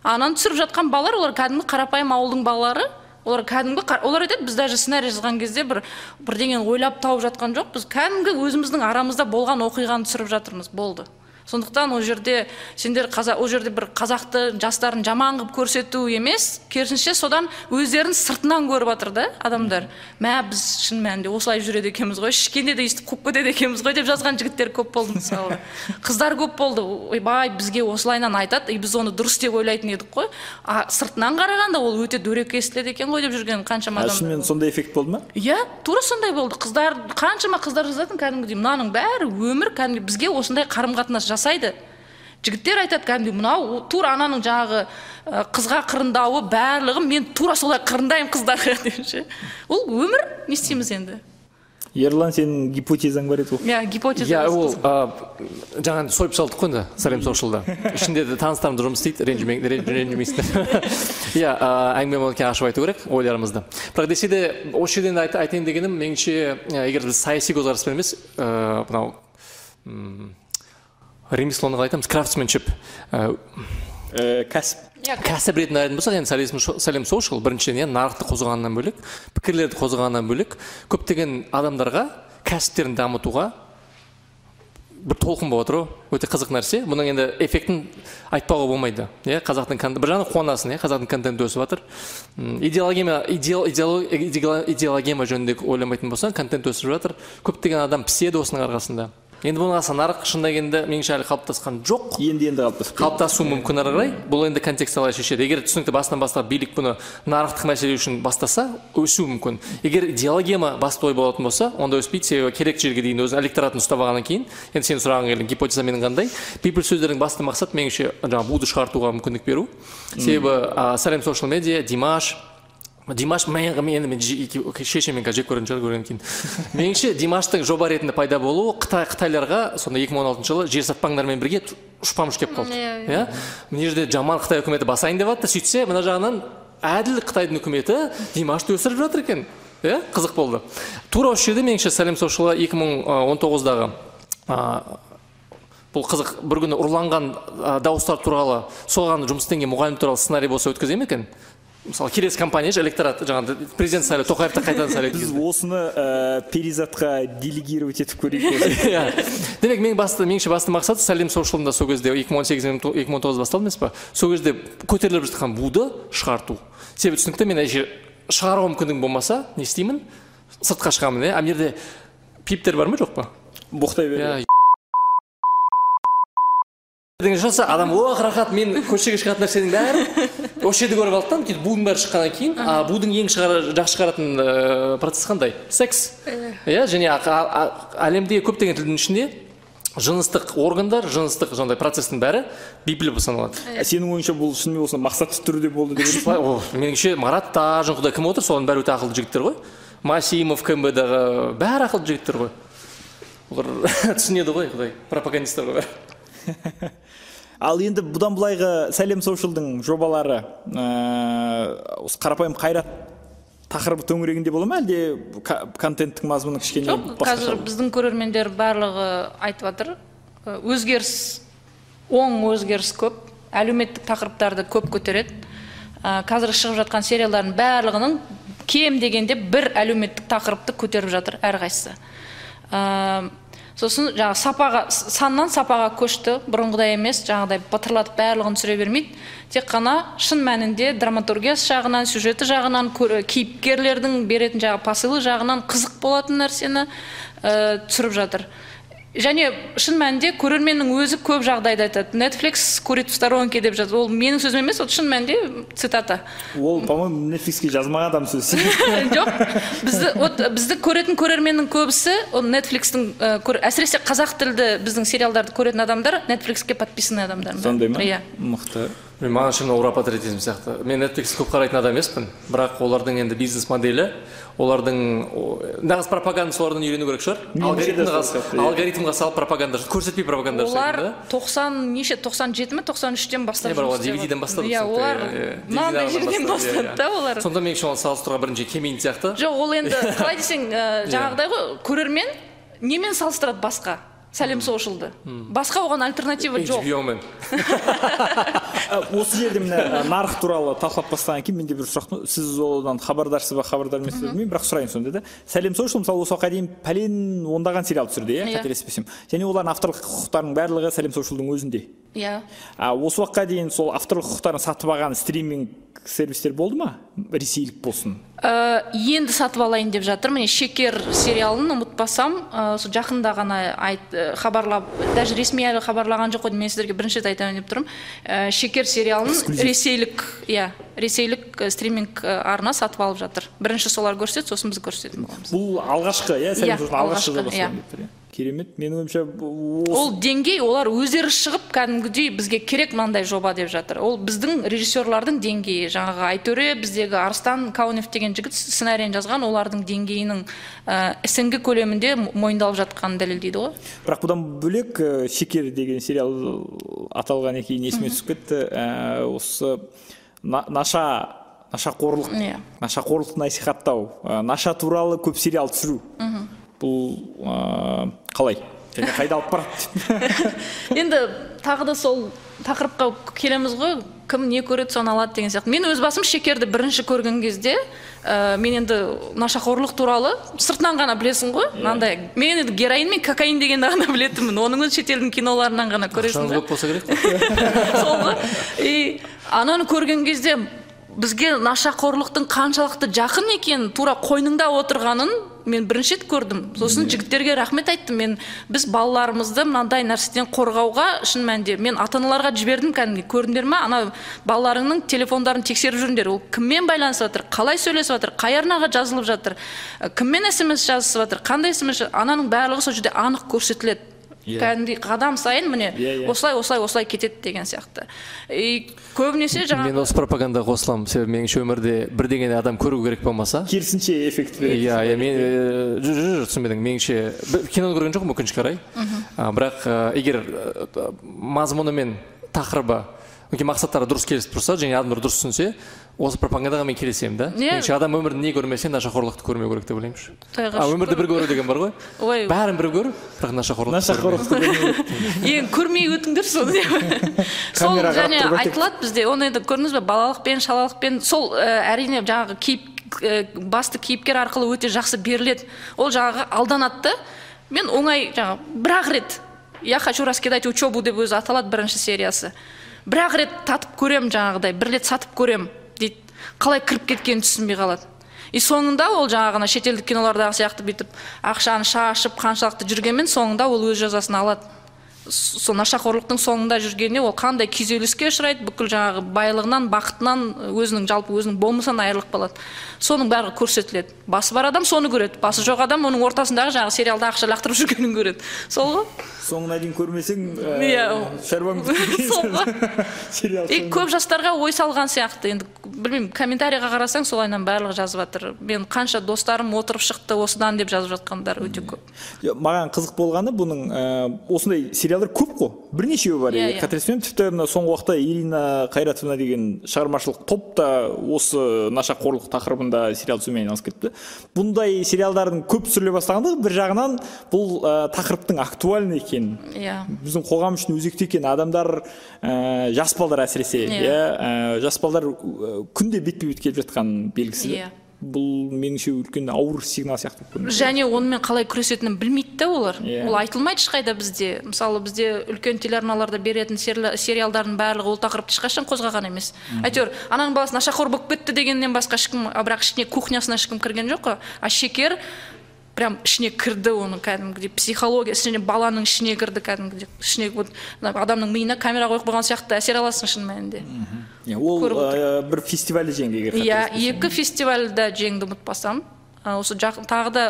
[SPEAKER 1] Ананы түсіріп жатқан балалар олар кәдімгі қарапайым ауылдың балалары олар кәдімгі олар айтады біз даже сценарий жазған кезде бір бірдеңені ойлап тауып жатқан жоқпыз. Кәдімгі өзіміздің арамызда болған оқиғаны түсіріп жатырмыз болды. Сондықтан ол жерде сендер қазақ ол жерде бір қазақты жастарын жаман қылып көрсету емес. Керісінше содан өздерін сыртынан көріп жатыр да адамдар. Мә біз шын мәнінде осылай жүреді екенбіз ғой. Ішкенде де өйстіп қуып кетеді екенбіз ғой деп жазған жігіттер көп болды мысалы. *laughs* Қыздар көп болды. Ойбай бізге осылайынан айтады. И біз оны дұрыс деп ойлайтын едік қой. А сыртынан қарағанда ол өте дөрекі естіледі екен ғой деп жүрген қаншама адам
[SPEAKER 3] шынымен сондай эффект болды ма?
[SPEAKER 1] Иә тура сондай болды. Қыздар қаншама қыздар жазатын кәдімгідей мынаның бәрі өмір кәдімгі бізге осындай қарым қатынас жасайды. Жігіттер айтады кәдімгідей мынау тура ананың жаңағы қызға қырындауы барлығы мен тура солай қырындаймын қыздарға *laughs* деп ше. Ол өмір не істейміз енді?
[SPEAKER 3] Ерлан сенің гипотезаң бар еді ғой.
[SPEAKER 1] Иә гипотеза
[SPEAKER 2] иә ол жаңа сойып салдық қой енді сәлем сошалда *laughs* ішінде де таныстарым жұмыс істейді ренжімең- рен- ренжімейсіңдер *laughs* иә әңгіме болған кейін ашып айту керек ойларымызды. Бірақ десе де осы жерден айт- айтайын дегенім меніңше егер біз саяси көзқараспен емес мынау ремеслоны қалай айтамыз крафтсменшип ә,
[SPEAKER 3] Ә, кәсіп
[SPEAKER 1] иә
[SPEAKER 2] кәсіп ретінде айтатын болсақ енді сәлем сәлем біріншіден иә нарықты қозғағаннан бөлек пікірлерді қозғағаннан бөлек көптеген адамдарға кәсіптерін дамытуға бір толқын болып жатыр ғой өте қызық нәрсе. Бұның енді эффектін айтпауға болмайды иә қазақтың кон- бір жағынан қуанасың иә қазақтың контенті өсіп жатыр. Идеологема идеологема жөнінде ойламайтын болсаң контент өсіп жатыр. Көптеген адам піседі осының арқасында енді бұның аса нарық шынына келгенде меніңше әлі қалыптасқан жоқ.
[SPEAKER 3] Енді енді қалыптасып
[SPEAKER 2] қалыптасуы мүмкін ары қарай. Бұл енді контекст қалай шешеді. Егер түсінікті басынан бастап билік бұны нарықтық мәселе үшін бастаса өсуі мүмкін. Егер идеологема басты ой болатын болса онда өспейді. Себебі керек жерге дейін өзінің электоратын ұстап алғаннан кейін енді сен сұрағың келген гипотеза менің қандай? Бейпіл сөздердің басты мақсаты меніңше жаңағы буды шығартуға мүмкіндік беру. Себебі ә, сәлем social медиа димаш димаш мен енді шешеммен қазір жек көретін шығар көргеннен кейін. Меніңше димаштың жоба ретінде пайда болуы қытай қытайларға сонда екі мың он алтыншы жылы жер сатпаңдармен бірге ұшпамыш келіп қалды.
[SPEAKER 1] Иә,
[SPEAKER 2] иә? мына жерде жаман қытай үкіметі басайын деп жатты сөйтсе мына жағынан әділ қытайдың үкіметі димашты өсіріп жатыр екен. Иә? Қызық болды. Тура осы жерде меніңше сәлем соушылға екі мың он тоғыздағы бұл қызық бір күні ұрланған ә, дауыстар туралы соған жұмыс істеген мұғалім туралы сценарий болса өткізе ме екен. Мысалы келесі компания ше электорат жаңағы президент сайлау тоқаевты қайтадан сайлайды
[SPEAKER 3] біз осыны ә, перизатқа делегировать етіп көрейік *laughs*
[SPEAKER 2] иә. Демек менің басты меніңше басты мақсат сәлем соушылында сол кезде екі мың он сегіз екі мың он тоғыз басталды емес па сол кезде көтеріліп жатқан буды шығарту. Себебі түсінікті мен әже шығаруға мүмкіндігім болмаса не істеймін? Сыртқа шығамын иә? Ана жерде пиптер бар ма жоқ па?
[SPEAKER 3] Боқтай бер
[SPEAKER 2] иә. Жасаса адам ох рахат мен көшеге шығатын нәрсенің бәрін осы жерде көріп алды да сөйтіп будың бәрі шыққаннан кейін а будың ең шығара, жақсы шығаратын ә, процесс қандай? Секс. Иә және әлемдегі көптеген тілдің ішінде жыныстық органдар жыныстық жаңағыдай процесстің бәрі бейпіл болып саналады.
[SPEAKER 3] Ә, сенің ойыңша бұл шынымен осы мақсатты түрде болды деп ойлайсың?
[SPEAKER 2] О, меніңше марат тажынқұдай кім отыр соның бәрі өте ақылды жігіттер ғой. Масимов кмбдағы бәрі ақылды жігіттер ғой. Олар *laughs* түсінеді ғой құдай пропагандисттер ғой бәрі. *laughs*
[SPEAKER 3] ал енді бұдан былайғы сәлем соушылдың жобалары ә, осы қарапайым қайрат тақырыбы төңірегінде бола ма әлде контенттің мазмұны кішкене
[SPEAKER 1] жоқ қазір біздің көрермендер барлығы айтып жатыр. Өзгеріс оң өзгеріс көп әлеуметтік тақырыптарды көп көтереді. Қазір шығып жатқан сериалдардың барлығының кем дегенде бір әлеуметтік тақырыпты көтеріп жатыр әрқайсысы. Э, сосын жаңағы сапаға саннан сапаға көшті. Бұрынғыдай емес жаңағыдай бытырлатып барлығын түсіре бермейді. Тек қана шын мәнінде драматургиясы жағынан сюжеті жағынан көр- кейіпкерлердің беретін жаңағы посылы жағынан қызық болатын нәрсені ә, түсіріп жатыр. Және шын мәнінде көрерменнің өзі көп жағдайда айтады. Netflix курит в сторонке деп жатыр ол менің сөзім емес ол шын мәнінде цитата.
[SPEAKER 3] Ол по моему нетфликске жазмаған адам сөзі *laughs*
[SPEAKER 1] жоқ. Бізді вот бізді көретін көрерменнің көбісі ол нетфликстің ә, әсіресе қазақ тілді біздің сериалдарды көретін адамдар нетфликске подписанный адамдар.
[SPEAKER 3] Сондай ма?
[SPEAKER 1] Иә.
[SPEAKER 3] Мықты.
[SPEAKER 2] Мен маған шын ура патриотизм сияқты. Мен netflix көп қарайтын адам емеспін. Бірақ олардың енді бизнес моделі олардың нағыз пропаганда солардан үйрену керек шығар. Алгоритмға,
[SPEAKER 3] иә.
[SPEAKER 2] алгоритмға салып пропаганда көрсетпей пропаганда
[SPEAKER 1] олар
[SPEAKER 2] жасайды да.
[SPEAKER 1] тоқсан неше тоқсан жеті ме тоқсан үштен бастап
[SPEAKER 2] Иә, бірақ олар
[SPEAKER 1] жұмыс істеп
[SPEAKER 2] DVD-ден бастады
[SPEAKER 1] иә олар
[SPEAKER 2] иә, иә.
[SPEAKER 1] мынандай жерден
[SPEAKER 2] бастады, иә,
[SPEAKER 1] да
[SPEAKER 2] иә.
[SPEAKER 1] олар.
[SPEAKER 2] Сонда меніңше оны салыстыруға бірінші келмейтін сияқты.
[SPEAKER 1] Жоқ ол енді *laughs* қалай десең ә, жаңағыдай ғой көрермен немен салыстырады басқа? Сәлем соушылды басқа оған альтернатива жоқ.
[SPEAKER 2] HBO-мен
[SPEAKER 3] Ә, осы жерде міне ә, нарық туралы талқылап бастағаннан кейін менде бір сұрақ сіз одан хабардарсыз ба хабардар емессіз бе білмеймін бірақ сұрайын сонда да. Сәлем соушыл мысалы осы уақытқа дейін пәлен ондаған сериал түсірді иә
[SPEAKER 1] Иә.
[SPEAKER 3] қателеспесем. Және олардың авторлық құқықтарының барлығы сәлем соушылдың өзінде.
[SPEAKER 1] Иә.
[SPEAKER 3] А осы уақытқа дейін сол авторлық құқықтарын сатып алған стриминг сервистер болды ма? Ресейлік болсын.
[SPEAKER 1] Ә, енді сатып алайын деп жатыр. Міне шекер сериалын ұмытпасам ә, сол жақында ғана айт ә, хабарлап даже ресми әлі хабарлаған жоқ қой мен сіздерге бірінші рет айтайын деп тұрмын. Ә, шекер сериалын ресейлік иә ресейлік ә, стриминг арна сатып алып жатыр. Бірінші солар көрсетеді сосын біз көрсететін боламыз.
[SPEAKER 3] Бұл алғашқы иә
[SPEAKER 1] Иә,
[SPEAKER 3] соушылдың алғашқы
[SPEAKER 1] алғашқы,
[SPEAKER 3] керемет. Менің ойымша осы
[SPEAKER 1] ол деңгей олар өздері шығып кәдімгідей бізге керек мынандай жоба деп жатыр. Ол біздің режиссерлардың деңгейі. Жаңағы айтөре біздегі арыстан каунев деген жігіт сценарийін жазған олардың деңгейінің ә, снг көлемінде мойындалып жатқанын дәлелдейді ғой.
[SPEAKER 3] Бірақ бұдан бөлек ә, шекер деген сериал аталғаннан кейін есіме түсіп кетті. Ә, осы на- наша нашақорлық
[SPEAKER 1] Иә.
[SPEAKER 3] нашақорлықты насихаттау ә, наша туралы көп сериал түсіру. Бұл ә, қалай? Және қайда алып барады? *laughs*
[SPEAKER 1] Енді тағы да сол тақырыпқа келеміз ғой. Кім не көреді соны алады деген сияқты. Мен өз басым шекерді бірінші көрген кезде ә, мен енді нашақорлық туралы сыртынан ғана білесің ғой. Мынандай мен енді героин мен кокаин дегенді ғана білетінмін. Оның өзі шетелдің киноларынан ғана көресің ғой.
[SPEAKER 2] көп болса керек *laughs*
[SPEAKER 1] сол ғой. И ананы көрген кезде бізге нашақорлықтың қаншалықты жақын екенін тура қойныңда отырғанын мен бірінші рет көрдім. Сосын жігіттерге рахмет айттым. Мен біз балаларымызды мынандай нәрседен қорғауға шын мәнінде мен ата аналарға жібердім кәдімгі көрдіңдер ма? Ана балаларыңның телефондарын тексеріп жүріңдер. Ол кіммен байланысып жатыр қалай сөйлесіп жатыр қай арнаға жазылып жатыр? Кіммен смс жазысып жатыр қандай смс ананың барлығы сол жерде анық көрсетіледі.
[SPEAKER 3] Иә.
[SPEAKER 1] кәдімгідей қадам сайын міне
[SPEAKER 3] Иә, иә.
[SPEAKER 1] осылай осылай осылай кетеді деген сияқты. И көбінесе жаңағы
[SPEAKER 2] мен осы пропагандаға қосыламын. Себебі меніңше өмірде бір деген адам көру керек болмаса.
[SPEAKER 3] Керісінше эффект береді.
[SPEAKER 2] Иә иә мен жүр жүр түсінбедің меніңше киноны көрген жоқпын өкінішке А, бірақ егер мазмұны мен тақырыбы мақсаттары дұрыс келісіп тұрса және адамдар дұрыс түсінсе осы пропагандаға мен келісемін да
[SPEAKER 1] Иә.
[SPEAKER 2] меніңше адам өмірде не көрмесе нашақорлықты көрмеу керек деп ойлаймын ше.
[SPEAKER 1] Құдайға
[SPEAKER 2] а өмірді бір көру деген бар ғой
[SPEAKER 1] ой
[SPEAKER 2] бәрін бір көр бірақ нашақорлықты
[SPEAKER 3] нашақорлықты
[SPEAKER 1] енді көрмей өтіңдер соны сол және айтылады бізде оны енді көрдіңіз бе балалықпен шалалықпен сол әрине жаңағы кейіп басты кейіпкер арқылы өте жақсы беріледі ол жаңағы алданады да мен оңай жаңағы бір ақ рет я хочу раскидать учебу деп өзі аталады бірінші сериясы бір ақ рет татып көрем жаңағыдай бір рет сатып көрем калай кирип кеткенин түшүнбөй калат и соңунда ол жаңағы ана шетелдік кинолардағы сияқты бүйтіп ақшаны шашып канчалыкты жүргөнмен соңунда ол өз жазасын алат сол нашақорлықтың соңында жүргенде ол қандай күйзеліске ұшырайды бүкіл жаңағы байлығынан бақытынан өзінің жалпы өзінің болмысынан айырылып қалады. Соның бәрі көрсетіледі. Басы бар адам соны көреді басы жоқ адам оның ортасындағы жаңағы сериалда ақша лақтырып жүргенін көреді. Сол ғой.
[SPEAKER 3] Соңына дейін көрмесең
[SPEAKER 1] Иә.
[SPEAKER 3] шаруаң *laughs* сериал
[SPEAKER 1] и көп жастарға ой салған сияқты. Енді білмеймін комментарийға қарасаң солайынан барлығы жазып жатыр. Мен қанша достарым отырып шықты осыдан деп жазып жатқандар өте көп.
[SPEAKER 3] Маған қызық болғаны бұның осындай сериалдар көп қой бірнешеуі бар
[SPEAKER 1] Иә,
[SPEAKER 3] егер
[SPEAKER 1] иә.
[SPEAKER 3] қателеспесем тіпті мына соңғы уақытта ирина қайратовна деген шығармашылық топ та осы нашақорлық тақырыбында сериал түсірумен айналысып кетті бұндай сериалдардың көп түсіріле бастағандығы бір жағынан бұл ә, тақырыптың актуальны екенін
[SPEAKER 1] иә
[SPEAKER 3] біздің қоғам үшін өзекті екен адамдар ә, жас балдар әсіресе
[SPEAKER 1] Иә.
[SPEAKER 3] иә ә, жас балдар күнде бетпе бет келіп жатқан белгісі
[SPEAKER 1] Иә.
[SPEAKER 3] Бұл меніңше үлкен ауыр сигнал сияқты болып көрінеді.
[SPEAKER 1] Және онымен қалай күресетінін білмейді да олар.
[SPEAKER 3] Иә.
[SPEAKER 1] ол айтылмайды ешқайда бізде. Мысалы бізде үлкен телеарналарда беретін сериал- сериалдардың барлығы ол тақырыпты ешқашан қозғаған емес. Әйтеуір ананың баласы нашақор болып кетті дегеннен басқа ешкім а бірақ ішіне кухнясына ешкім кірген жоқ қой. А шекер прям ішіне кірді оның кәдімгідей психология ішіне баланың ішіне кірді кәдімгідей ішіне вот адамның миына камера қойып қойған сияқты әсер аласың шын мәнінде.
[SPEAKER 3] Иә, ол бір фестивальде жеңді егер
[SPEAKER 1] иә екі фестивальда жеңді ұмытпасам. Осы тағы да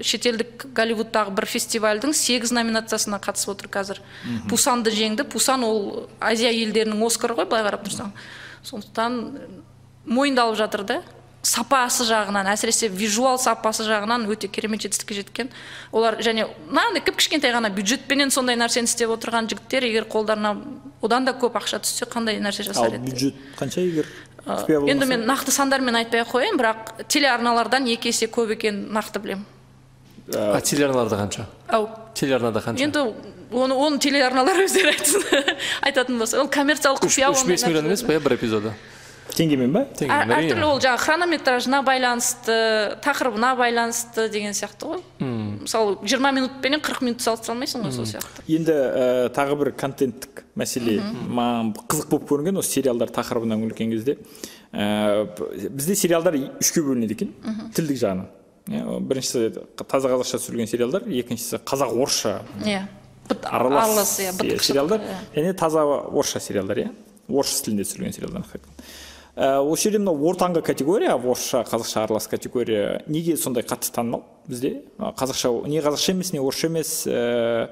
[SPEAKER 1] шетелдік голливудтағы бір фестивальдің сегіз номинациясына қатысып отыр қазір. Пусанды жеңді. Пусан ол азия елдерінің оскары ғой былай қарап тұрсаң. Сондықтан мойындалып жатыр да. Сапасы жағынан әсіресе визуал сапасы жағынан өте керемет жетістікке жеткен. Олар және мынандай кіп кішкентай ғана бюджетпенен сондай нәрсені істеп отырған жігіттер егер қолдарына одан да көп ақша түссе қандай нәрсе
[SPEAKER 3] ал
[SPEAKER 1] жасар еді?
[SPEAKER 3] бюджет қанша егер?
[SPEAKER 1] Енді мен нақты сандармен айтпай ақ қояйын бірақ телеарналардан екі есе көп екенін нақты білемін
[SPEAKER 2] а телеарналарда қанша?
[SPEAKER 1] Ау.
[SPEAKER 2] Телеарнада қанша?
[SPEAKER 1] Енді оны оны телеарналар өздері айтсын *laughs* айтатын болса. Ол коммерциялық құпия
[SPEAKER 2] үш бес миллион емес па иә бір эпизоды
[SPEAKER 3] теңгемен ба
[SPEAKER 1] Әр- әртүрлі ол жаңағы хронометражына байланысты тақырыбына байланысты деген сияқты ғой. Мысалы жиырма минутпенен қырық минут салыстыра алмайсың ғой сол сияқты.
[SPEAKER 3] Енді ә, тағы бір контенттік мәселе. Маған қызық болып көрінген осы сериалдар тақырыбына үңілген кезде ә, б- бізде сериалдар үшке бөлінеді екен. Тілдік жағынан. Иә, біріншісі таза қазақша түсірілген сериалдар екіншісі қазақ орысша.
[SPEAKER 1] Иә.
[SPEAKER 3] Аралас
[SPEAKER 1] аралас иә
[SPEAKER 3] сериалдар.
[SPEAKER 1] Иә.
[SPEAKER 3] және таза орысша сериалдар иә. Орыс тілінде түсірілген сериалдар. Осы жерде мынау ортаңғы категория орысша қазақша аралас категория неге сондай қатты танымал бізде? Қазақша не қазақша емес не орысша емес ә,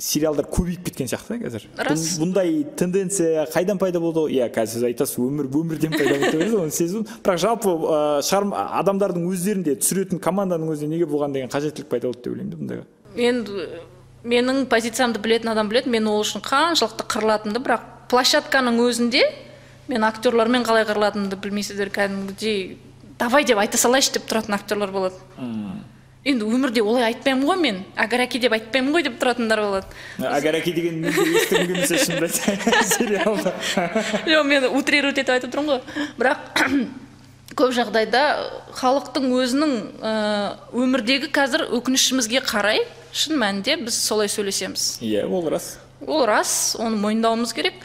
[SPEAKER 3] сериалдар көбейіп кеткен сияқты қазір.
[SPEAKER 1] Рас.
[SPEAKER 3] Бұн- бұндай тенденция қайдан пайда болды? Иә қазір сіз айтасыз өмір өмірден пайда болды оны сезу. Бірақ жалпы ә, шығарма адамдардың өздерінде түсіретін команданың өзінде неге бұған деген қажеттілік пайда болды деп ойлаймын да бұндайға
[SPEAKER 1] енді менің позициямды білетін адам біледі мен ол үшін қаншалықты қырылатынымды бірақ площадканың өзінде мен актерлармен қалай қырылатынымды білмейсіздер кәдімгідей давай деп айта салайыншы деп тұратын актерлар болады. Енді өмірде олай айтпаймын ғой мен агараки деп айтпаймын ғой деп тұратындар болады.
[SPEAKER 3] Агараки деген мен де естігім келмесе шынымды айтайын *laughs* сериалда *laughs*
[SPEAKER 1] жоқ мен утрировать етіп айтып тұрмын ғой. Бірақ *coughs* көп жағдайда халықтың өзінің ә, өмірдегі қазір өкінішімізге қарай шын мәнінде біз солай сөйлесеміз.
[SPEAKER 3] Иә ол рас.
[SPEAKER 1] Ол рас оны мойындауымыз керек.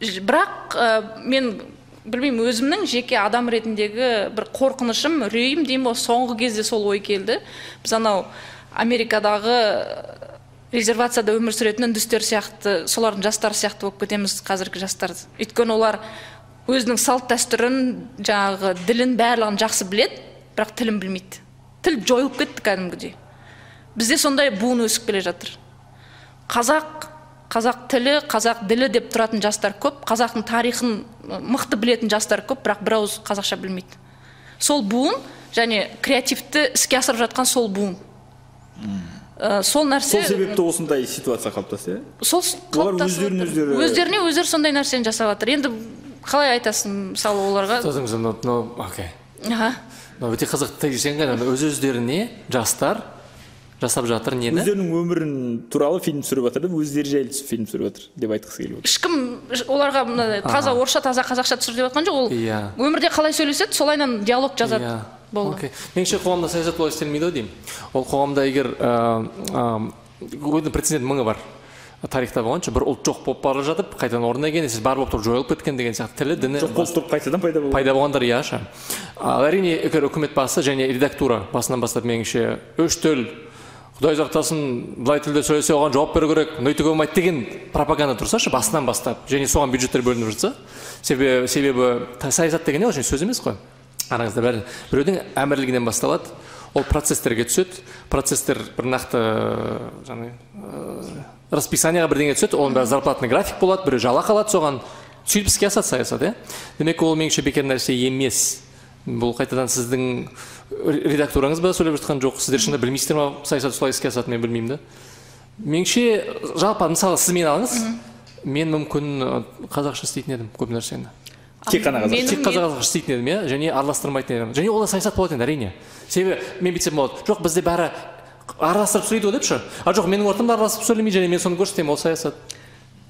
[SPEAKER 1] Бірақ ә, мен білмеймін өзімнің жеке адам ретіндегі бір қорқынышым үрейім деймін ғой соңғы кезде сол ой келді. Біз анау америкадағы резервацияда өмір сүретін үндістер сияқты солардың жастары сияқты болып кетеміз қазіргі жастар. Өйткені олар өзінің салт дәстүрін жаңағы ділін барлығын жақсы біледі бірақ тілін білмейді. Тіл жойылып кетті кәдімгідей. Бізде сондай буын өсіп келе жатыр. Қазақ қазақ тілі қазақ ділі деп тұратын жастар көп. Қазақтың тарихын мықты білетін жастар көп бірақ бір ауыз қазақша білмейді. Сол буын және креативті іске асырып жатқан сол буын. Ә, сол нәрсе
[SPEAKER 3] сол себепті осындай ситуация қалыптасты иә?
[SPEAKER 1] Сол
[SPEAKER 3] олар
[SPEAKER 1] қалыптасып
[SPEAKER 3] өздерін
[SPEAKER 1] жатыр.
[SPEAKER 3] өздері-
[SPEAKER 1] өздеріне өздері сондай нәрсені жасап жатыр енді қалай айтасың мысалы оларға?
[SPEAKER 2] Ну, окей.
[SPEAKER 1] Аха.
[SPEAKER 2] Мынау өте ғой өз өздеріне жастар жасап жатыр нені
[SPEAKER 3] өздерінің өмірін туралы фильм түсіріп жатыр да өздері жайлы фильм түсіріп жатыр деп айтқысы келіп отыр.
[SPEAKER 1] Ешкім оларға мынадай таза орысша таза қазақша түсір деп жатқан жоқ. Ол
[SPEAKER 2] Иә.
[SPEAKER 1] өмірде қалай сөйлеседі солайынан диалог жазады.
[SPEAKER 2] Иә.
[SPEAKER 1] болды.
[SPEAKER 2] Окей. Меніңше қоғамда саясат олай істелмейді ғой деймін. Ол қоғамда егер ыыы өзінің прецедент мыңы бар тарихта болғанша бір ұлт жоқ болып бара жатып қайтадан орнына келген немесе бар болып тұрып жойылып кеткен деген сияқты тілі діні
[SPEAKER 3] жоқ болып тұрып қайтадан пайда болды
[SPEAKER 2] пайда болғандар иә ше ал әрине егер үкімет басы және редактура басынан бастап меніңше үш тіл құдай сақтасын былай тілде сөйлесе оған жауап беру керек. Өйтуге болмайды деген пропаганда тұрса ше басынан бастап. Және соған бюджеттер бөлініп жатса себебі себебі саясат деген не ол? Сөз емес қой. Араңызда бәрі біреудің әмірлігінен басталады. Ол процестерге түседі. Процестер бір нақты жаңағы расписанияға бірдеңе түседі. Оның бәрі зарплатный график болады. Біреу жалақы алады соған. Сөйтіп іске асады саясат иә? Демек ол меніңше бекер нәрсе емес. Бұл қайтадан сіздің редактураңыз ба сөйлеп жатқан жоқ сіздер шынында білмейсіздер ма? Саясат солай іске асатынын мен білмеймін да. Меніңше жалпы мысалы сіз мені алыңыз. Мен мүмкін қазақша істейтін едім көп нәрсені.
[SPEAKER 3] Тек қана қазақша.
[SPEAKER 1] Менің-
[SPEAKER 2] тек қазақша істейтін едім иә? Және араластырмайтын едім. Және ол да саясат болады енді әрине. Себебі мен бүйтсем болады. Жоқ бізде бәрі араластырып сөйлейді ғой деп ше а жоқ менің ортамда араластырып сөйлемейді және мен соны көрсетемін ол саясат.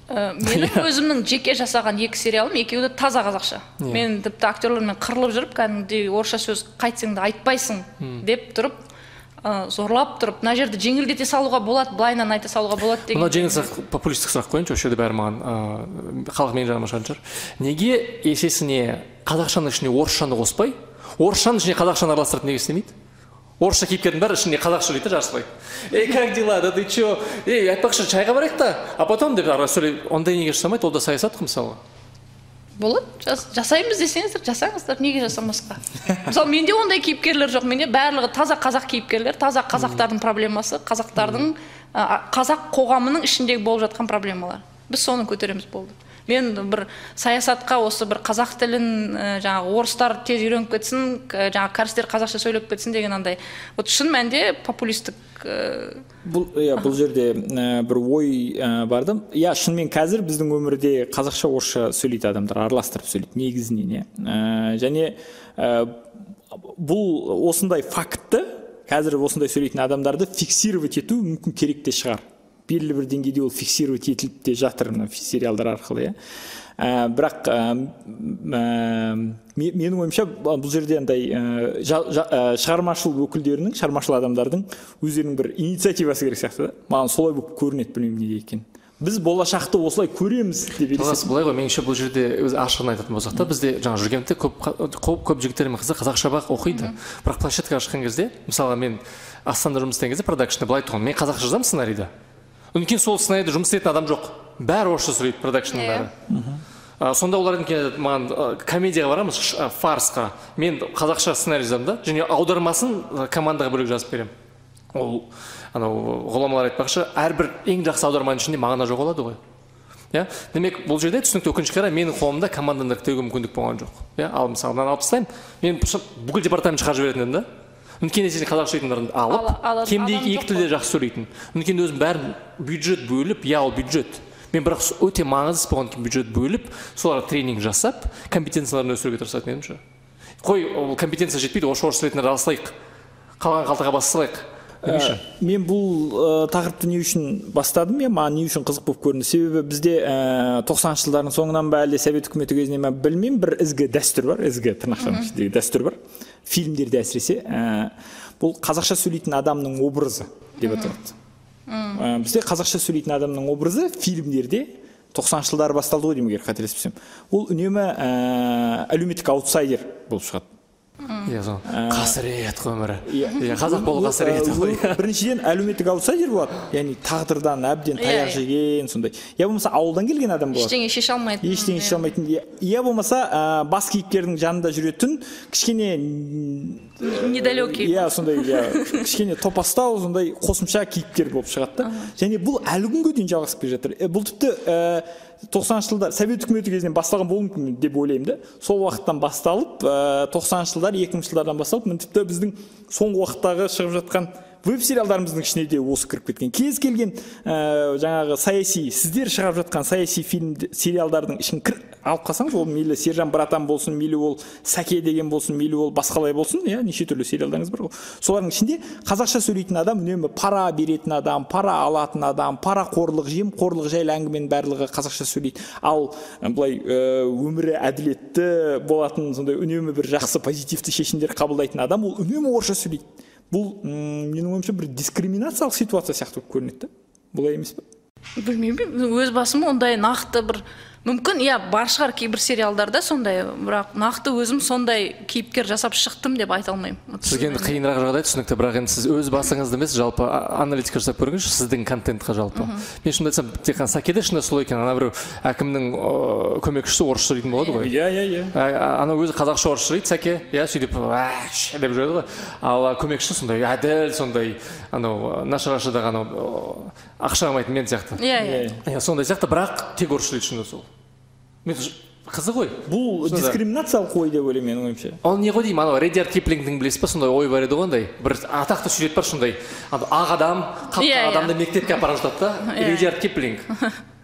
[SPEAKER 1] Ә, менің өзімнің жеке жасаған екі сериалым екеуі де таза қазақша. Мен тіпті актерлермен қырылып жүріп кәдімгідей орысша сөз қайтсең де айтпайсың деп тұрып ә, зорлап тұрып мына жерді жеңілдете салуға болады былайынан айта салуға болады деген
[SPEAKER 2] мынау жеңіл сұрақ популистік сұрақ қояйыншы осы жерде бәрі маған ыыы, халық менің жағыма шығатын шығар. Неге есесіне қазақшаның ішіне орысшаны қоспай орысшаның ішіне қазақшаны араластырып неге істемейді орысша кейіпкердің бәрі ішінде қазақша сөйлейді да жарыспай ей как дела? Да ты че ей айтпақшы чайға барайық та? А потом деп ары сөйлей ондай неге жасамайды ол да саясат қой мысалға
[SPEAKER 1] болады жас, жасаймыз десеңіздер жасаңыздар неге жасамасқа? Мысалы менде ондай кейіпкерлер жоқ. Менде барлығы таза қазақ кейіпкерлер таза қазақтардың проблемасы қазақтардың қазақ қоғамының ішіндегі болып жатқан проблемалар. Біз соны көтереміз болды. Мен бір саясатқа осы бір қазақ тілін ә, жаңағы орыстар тез үйреніп кетсін жаңағы кәрістер қазақша сөйлеп кетсін деген андай. Вот шын мәнінде популистік
[SPEAKER 3] бұл иә бұл жерде ә, бір ой ә, бар да иә шынымен қазір біздің өмірде қазақша орысша сөйлейді адамдар араластырып сөйлейді негізінен иә және бұл осындай фактті қазір осындай сөйлейтін адамдарды фиксировать ету мүмкін керек те шығар. Белгілі бір деңгейде ол фиксировать етіліп те жатыр мына сериалдар арқылы иә. Ә, бірақ ә, ә, ме- менің ойымша бұл жерде андай ә, ә, шығармашыл өкілдерінің шығармашыл адамдардың өздерінің бір инициативасы керек сияқты да. Маған солай болып көрінеді білмеймін неге екенін. Біз болашақты осылай көреміз деп елестеймін.
[SPEAKER 2] Былай ғой меніңше бұл жерде өзі ашығын айтатын болсақ та бізде жаңағы жүргенде көп көп, көп жігіттер мен қыздар қазақша бақ оқиды бірақ площадкаға шыққан кезде мысалы мен астанада жұмыс істеген кезде продакшнда былай айтты ғой мен қазақша жазамын сценарийді кейін сол сценарийді жұмыс істейтін адам жоқ. Бәрі орысша сөйлейді продакшнның
[SPEAKER 1] Иә.
[SPEAKER 2] бәрі. А, сонда кейін маған а, комедияға барамыз а, фарсқа. Мен қазақша сценарий жазамын да және аудармасын командаға бөлек жазып беремін. Ол анау ғұламалар айтпақшы әрбір ең жақсы аударманың ішінде мағына жоғалады ғой. Иә? Демек бұл жерде түсінікті өкінішке қарай менің қолымда команданы іріктеуге мүмкіндік болған жоқ. Иә? Ал мысалы мынаны алып тастаймын. Мен бүкіл департамент шығарып жіберетін едім да. Өйткені есесіне қазақша сөйлейтіндерді алып кемде екі тілде жақсы сөйлейтін. Өйткені өзім бәрін бюджет бөліп иә ол бюджет. Мен бірақ өте маңызды кейін бюджет бөліп соларға тренинг жасап компетенцияларын өсіруге тырысатын едім ше. Қой ол компетенция жетпейді орысша орыс сөйлейтіндерді аластайық қалған қалтаға бас салайық демеші
[SPEAKER 3] мен бұл ә, тақырыпты не үшін бастадым? Иә маған не үшін қызық болып көрінді? Себебі бізде ә, тоқсаныншы жылдардың соңынан ба әлде совет үкіметі кезінен ба білмеймін. Бір ізгі дәстүр бар ізгі тырнақшаның ішіндегі дәстүр бар. Фильмдерде әсіресе ә, бұл қазақша сөйлейтін адамның образы деп аталады. Ә, бізде қазақша сөйлейтін адамның образы фильмдерде тоқсаныншы жылдары басталды ғой деймін егер қателеспесем. Ол үнемі ә, әлеуметтік аутсайдер болып шығады.
[SPEAKER 2] Иә сол. Қасірет қой өмірі.
[SPEAKER 3] Иә.
[SPEAKER 2] иә қазақ болу қасірет ғой.
[SPEAKER 3] ә, біріншіден әлеуметтік аутсайдер болады. Яғни тағдырдан әбден
[SPEAKER 1] Иә,
[SPEAKER 3] таяқ
[SPEAKER 1] иә.
[SPEAKER 3] жеген сондай. Я болмаса ауылдан келген адам болады.
[SPEAKER 1] Ештеңе шеше алмайтын
[SPEAKER 3] ештеңе шеше алмайтын иә- я болмаса ә, бас кейіпкердің жанында жүретін кішкене
[SPEAKER 1] недалекий.
[SPEAKER 3] иә сондай иә кішкене топастау сондай қосымша кейіпкер болып шығады да. Және бұл әлі күнге дейін жалғасып келе жатыр. Бұл тіпті тоқсаныншы жылдар совет үкіметі кезінен басталған болуы мүмкін деп ойлаймын да. Сол уақыттан басталып тоқсаныншы жылдар екі мыңыншы жылдардан басталып міне тіпті біздің соңғы уақыттағы шығып жатқан веб сериалдарымыздың ішіне де осы кіріп кеткен. Кез келген ә, жаңағы саяси сіздер шығарып жатқан саяси фильм сериалдардың ішін кір алып қалсаңыз ол мейлі сержан братан болсын мейлі ол сәке деген болсын мейлі ол басқалай болсын иә неше түрлі сериалдарыңыз бар ғой. Солардың ішінде қазақша сөйлейтін адам үнемі пара беретін адам пара алатын адам парақорлық жемқорлық жайлы әңгіменің барлығы қазақша сөйлейді. Ал былай өмірі әділетті болатын сондай үнемі бір жақсы позитивті шешімдер қабылдайтын адам ол үнемі орысша сөйлейді. Бұл менің ойымша бір дискриминациялық ситуация сияқты болып көрінеді да бұлай емес па
[SPEAKER 1] білмеймін. Өз басым ондай нақты бір мүмкін иә бар шығар кейбір сериалдарда сондай бірақ нақты өзім сондай кейіпкер жасап шықтым деп айта алмаймын.
[SPEAKER 2] Сізге енді қиынырақ жағдай түсінікті бірақ енді сіз өз басыңызды емес жалпы аналитика жасап көріңізші сіздің контентқа жалпы. Мен шынымды айтсам тек қана сәкеде шынында солай екен ана біреу әкімнің көмекшісі орысша сөйлейтін болады ғой.
[SPEAKER 3] Иә иә иә.
[SPEAKER 2] Анау өзі қазақша орысша сөйлейді сәке иә сөйтіп деп жүреді ғой. Ал көмекшісі сондай әділ сондай анау нашарашыдағы анау ақша алмайтын мен сияқты.
[SPEAKER 1] Иә иә.
[SPEAKER 2] Иә сондай сияқты бірақ тек орысша сөйлейді шынында сол. Мен қызық ғой
[SPEAKER 3] бұл дискриминациялық ой деп ойлаймын менің ойымша
[SPEAKER 2] ол не ғой деймін анау редиард киплингтің білесіз ба сондай ой бар еді ғой андай. Бір атақты сюжет бар сондай ақ адам қап
[SPEAKER 1] иә,
[SPEAKER 2] адамды мектепке апарып жатады да. Редиард киплинг *laughs*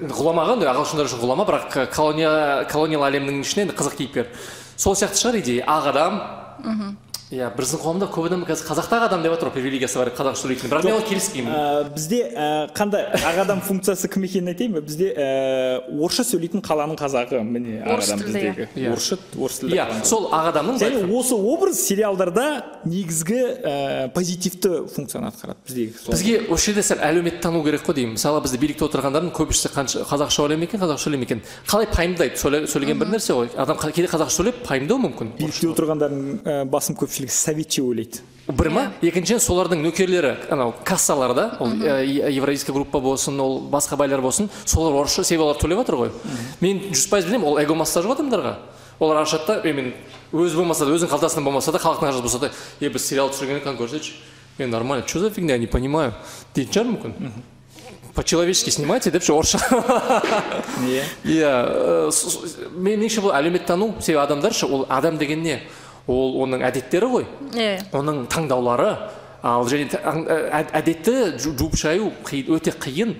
[SPEAKER 2] ғұлама ғой ағылшындар үшін ғұлама бірақ колониал әлемнің ішінен қызық кейіпкер. Сол сияқты шығар идея. Ақ адам иә біздің қоғамда көп адам қазір қазақтағы адам деп жатыр ғой привилегиясы бар қазақша сөйлейтін бірақ мен оған келіспеймін.
[SPEAKER 3] ә, бізде ә, қандай ақ адам функциясы кім екенін айтайын ба? Бізде ә, орысша сөйлейтін қаланың қазағы міне ақ адам біздегі.
[SPEAKER 2] иә.
[SPEAKER 3] орысша орыс тілді
[SPEAKER 2] иә сол ақ адамның
[SPEAKER 3] және осы образ сериалдарда негізгі ә, позитивті функцияны атқарады біздегі
[SPEAKER 2] бізге осы жерде сәл әлеуметті тану керек қой деймін. Мысалы бізде билікте отырғандардың көбісі қанша қазақша ма екен қазақша сөйлей ма екен қалай пайымдайды? Сөйлеген бір нәрсе ғой. Адам кейде қазақша сөйлеп пайымдау мүмкін.
[SPEAKER 3] Билікте отырғандардың басым көпшілігі көпшілігі советче ойлайды.
[SPEAKER 2] Бір ма екіншіден солардың нөкерлері анау кассаларда ол евразийская группа болсын ол басқа байлар болсын солар орысша себебі олар төлеп жатыр ғой. Мен жүз пайыз білемін ол эго массаж ғой адамдарға. Олар ашады да мен өзі болмаса да өзінің қалтасынан болмаса да халықтың қаржысы болса да е біз сериал түсірген екен көрсетші. Е нормально что за фигня не понимаю. Дейтін шығар мүмкін. По человечески снимайте депші орысша. *laughs*
[SPEAKER 3] Иә.
[SPEAKER 2] Иә меніңше бұл әлеуметтану себебі адамдар ше ол адам деген не? Ол оның әдеттері ғой.
[SPEAKER 1] Иә
[SPEAKER 2] оның таңдаулары ал және әдетті жуып шаю өте қиын.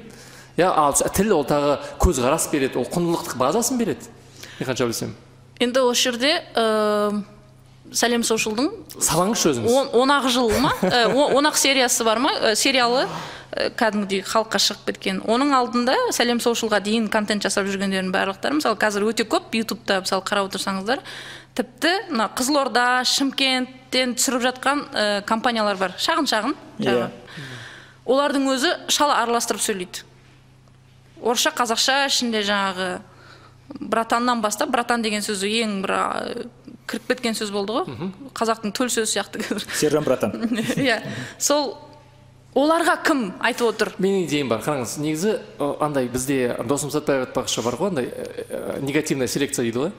[SPEAKER 2] Иә ал тіл ол тағы көзқарас береді ол құндылықтық базасын береді мен қанша білсем
[SPEAKER 1] енді осы жерде ә, сәлем соушылдың
[SPEAKER 2] салаңызшы өзіңіз
[SPEAKER 1] он ақ жыл ма? Он ақ сериясы бар ма? Ә, сериалы ә, кәдімгідей халыққа шығып кеткен. Оның алдында сәлем соушылға дейін контент жасап жүргендердің барлықтары мысалы қазір өте көп ютубта мысалы қарап отырсаңыздар тіпті мына қызылорда шымкенттен түсіріп жатқан ә, компаниялар бар. Шағын шағын
[SPEAKER 3] иә.
[SPEAKER 1] олардың өзі шала араластырып сөйлейді. Орысша қазақша ішінде жаңағы братаннан бастап братан деген сөз ең бір кіріп кеткен сөз болды ғой. Қазақтың төл сөзі сияқты
[SPEAKER 3] сержан братан. *laughs*
[SPEAKER 1] Иә. Сол оларға кім айтып отыр?
[SPEAKER 2] Менің идеям бар қараңыз негізі андай бізде досым сәтбаев айтпақшы бар ғой андай негативная селекция дейді ғой.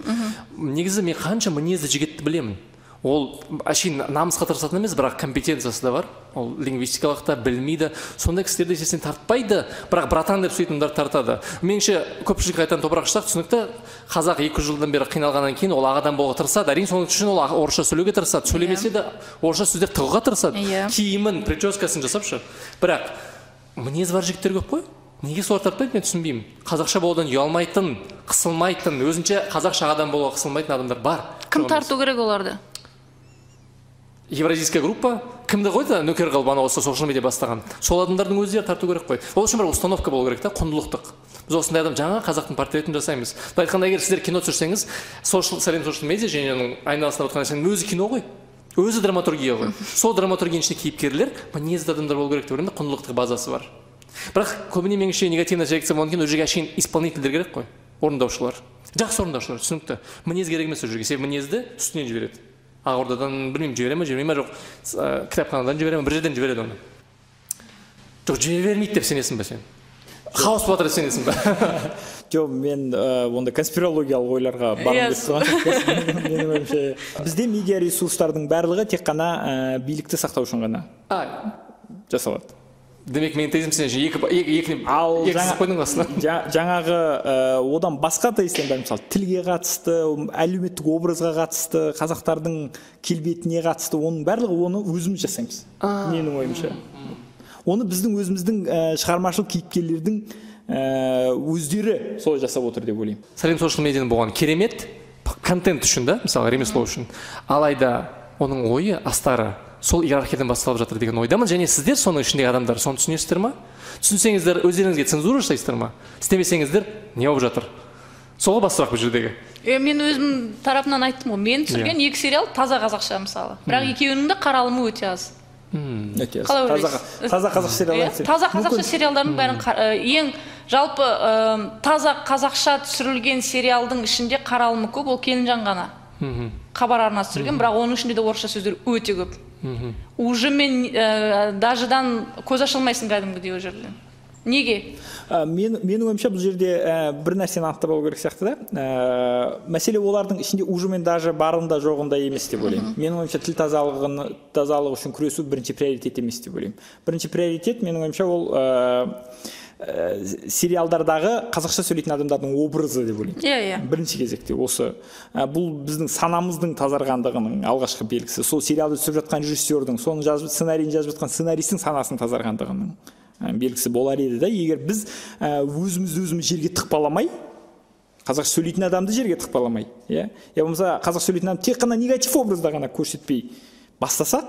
[SPEAKER 2] Негізі мен қанша мінезді жігітті білемін. Ол әшейін намысқа тырысатын емес бірақ компетенциясы да бар. Ол лингвистикалық та білмейді. Сондай кісілерді есесіне тартпайды бірақ братан деп сөйтетіндерді тартады. Меніңше көпшілік айтатын топырақ шашсақ түсінікті қазақ екі жүз жылдан бері қиналғаннан кейін ол ақ адам болуға тырысады. Әрине соның үшін ол орысша сөйлеуге тырысады. Сөйлемесе де орысша сөздер тығуға тырысады.
[SPEAKER 1] Иә.
[SPEAKER 2] Киімін прическасын жасапшы. Бірақ мінезі бар жігіттер көп қой. Неге солар тартпайды мен түсінбеймін. Қазақша болудан ұялмайтын қысылмайтын өзінше қазақша адам болуға қысылмайтын адамдар бар.
[SPEAKER 1] Кім тарту керек оларды?
[SPEAKER 2] Евразийская группа кімді қойды? Нөкер қылып анау осы социал медиа бастаған. Сол адамдардың өздері тарту керек қой. Ол үшін бір установка болу керек та құндылықтық. Біз осындай адам жаңа қазақтың портретін жасаймыз. Былай айтқанда егер сіздер кино түсірсеңіз social сәлем social медиа және оның айналасында отырған нәрсенің өзі кино ғой. Өзі драматургия ғой. Сол драматургияның ішінде кейіпкерлер мінезді адамдар болу керек деп ойлаймын да құндылықтық базасы бар. Бірақ көбіне меніңше негативная селекция болғаннан кейін ол жерге әшейін исполнительдер керек қой орындаушылар. Жақсы орындаушылар түсінікті. Мінез керек емес ол жерге себебі мінезді үстінен жібереді. Ақордадан білмеймін жібере ма жібермей ма жоқ. Ә, кітапханадан жібере ма бір жерден жібереді оны. Жоқ жібермейді деп сенесің ба сен? Хаос болып жатыр деп сенесің ба *laughs*
[SPEAKER 3] жоқ мен ондай конспирологиялық ойларға барғым келіп тұрған жоқ менің ойымша бізде медиа ресурстардың барлығы тек қана ә, билікті сақтау үшін ғана
[SPEAKER 2] а.
[SPEAKER 3] жасалады.
[SPEAKER 2] Демек менің тезім сен екі екі
[SPEAKER 3] ал
[SPEAKER 2] қойдың *laughs*
[SPEAKER 3] жаңағы ә, одан басқа бар мысалы тілге қатысты әлеуметтік образға қатысты қазақтардың келбетіне қатысты оның барлығы оны өзіміз жасаймыз. Менің ойымша. Оны біздің өзіміздің ә, шығармашыл кейіпкерлердің ә, өздері солай жасап отыр деп ойлаймын.
[SPEAKER 2] Сәлем социал медианың болған керемет контент үшін да мысалы ремесло үшін. Алайда оның ойы астары сол иерархиядан басталып жатыр деген ойдамын. Және сіздер соның ішіндегі адамдар соны түсінесіздер ма? Түсінсеңіздер өздеріңізге цензура жасайсыздар ма? Істемесеңіздер не болып жатыр? Сол ғой басты сұрақ бұл жердегі.
[SPEAKER 1] Е мен өзім тарапымнан айттым ғой. Мен түсірген екі сериал таза қазақша мысалы. Бірақ екеуінің де қаралымы өте аз.
[SPEAKER 3] Өте аз.
[SPEAKER 1] Қалай
[SPEAKER 3] таза,
[SPEAKER 1] ойлайсыз?
[SPEAKER 3] таза қазақша сериал
[SPEAKER 1] Иә,
[SPEAKER 3] айтсаң.
[SPEAKER 1] таза қазақша сериалдардың бәрін ең жалпы ә, таза қазақша түсірілген сериалдың ішінде қаралымы көп ол келінжан ғана. Хабар арнасы түсірген бірақ оның ішінде де орысша сөздер өте көп. Уже мен ә, дажыдан көз аша алмайсың кәдімгідей ол жерден неге?
[SPEAKER 3] Ә, мен, менің ойымша бұл жерде ә, бір нәрсені анықтап алу керек сияқты да. Ә, мәселе олардың ішінде уже мен даже барында жоғында емес деп ойлаймын. Менің ойымша тіл тазалығын тазалығы үшін күресу бірінші приоритет емес деп ойлаймын. Бірінші приоритет менің ойымша ол ә, ә, сериалдардағы қазақша сөйлейтін адамдардың образы деп ойлаймын.
[SPEAKER 1] Иә иә.
[SPEAKER 3] Бірінші кезекте осы. Ә, бұл біздің санамыздың тазарғандығының алғашқы белгісі. Сол сериалды түсіріп жатқан режиссердің соның жазып сценарийін жазып жатқан сценаристің санасының тазарғандығының ә, белгісі болар еді да. Егер біз ә, өзімізді өзіміз жерге тықпаламай қазақша сөйлейтін адамды жерге тықпаламай иә? Я болмаса қазақша сөйлейтін адам тек қана негатив образда ғана көрсетпей бастаса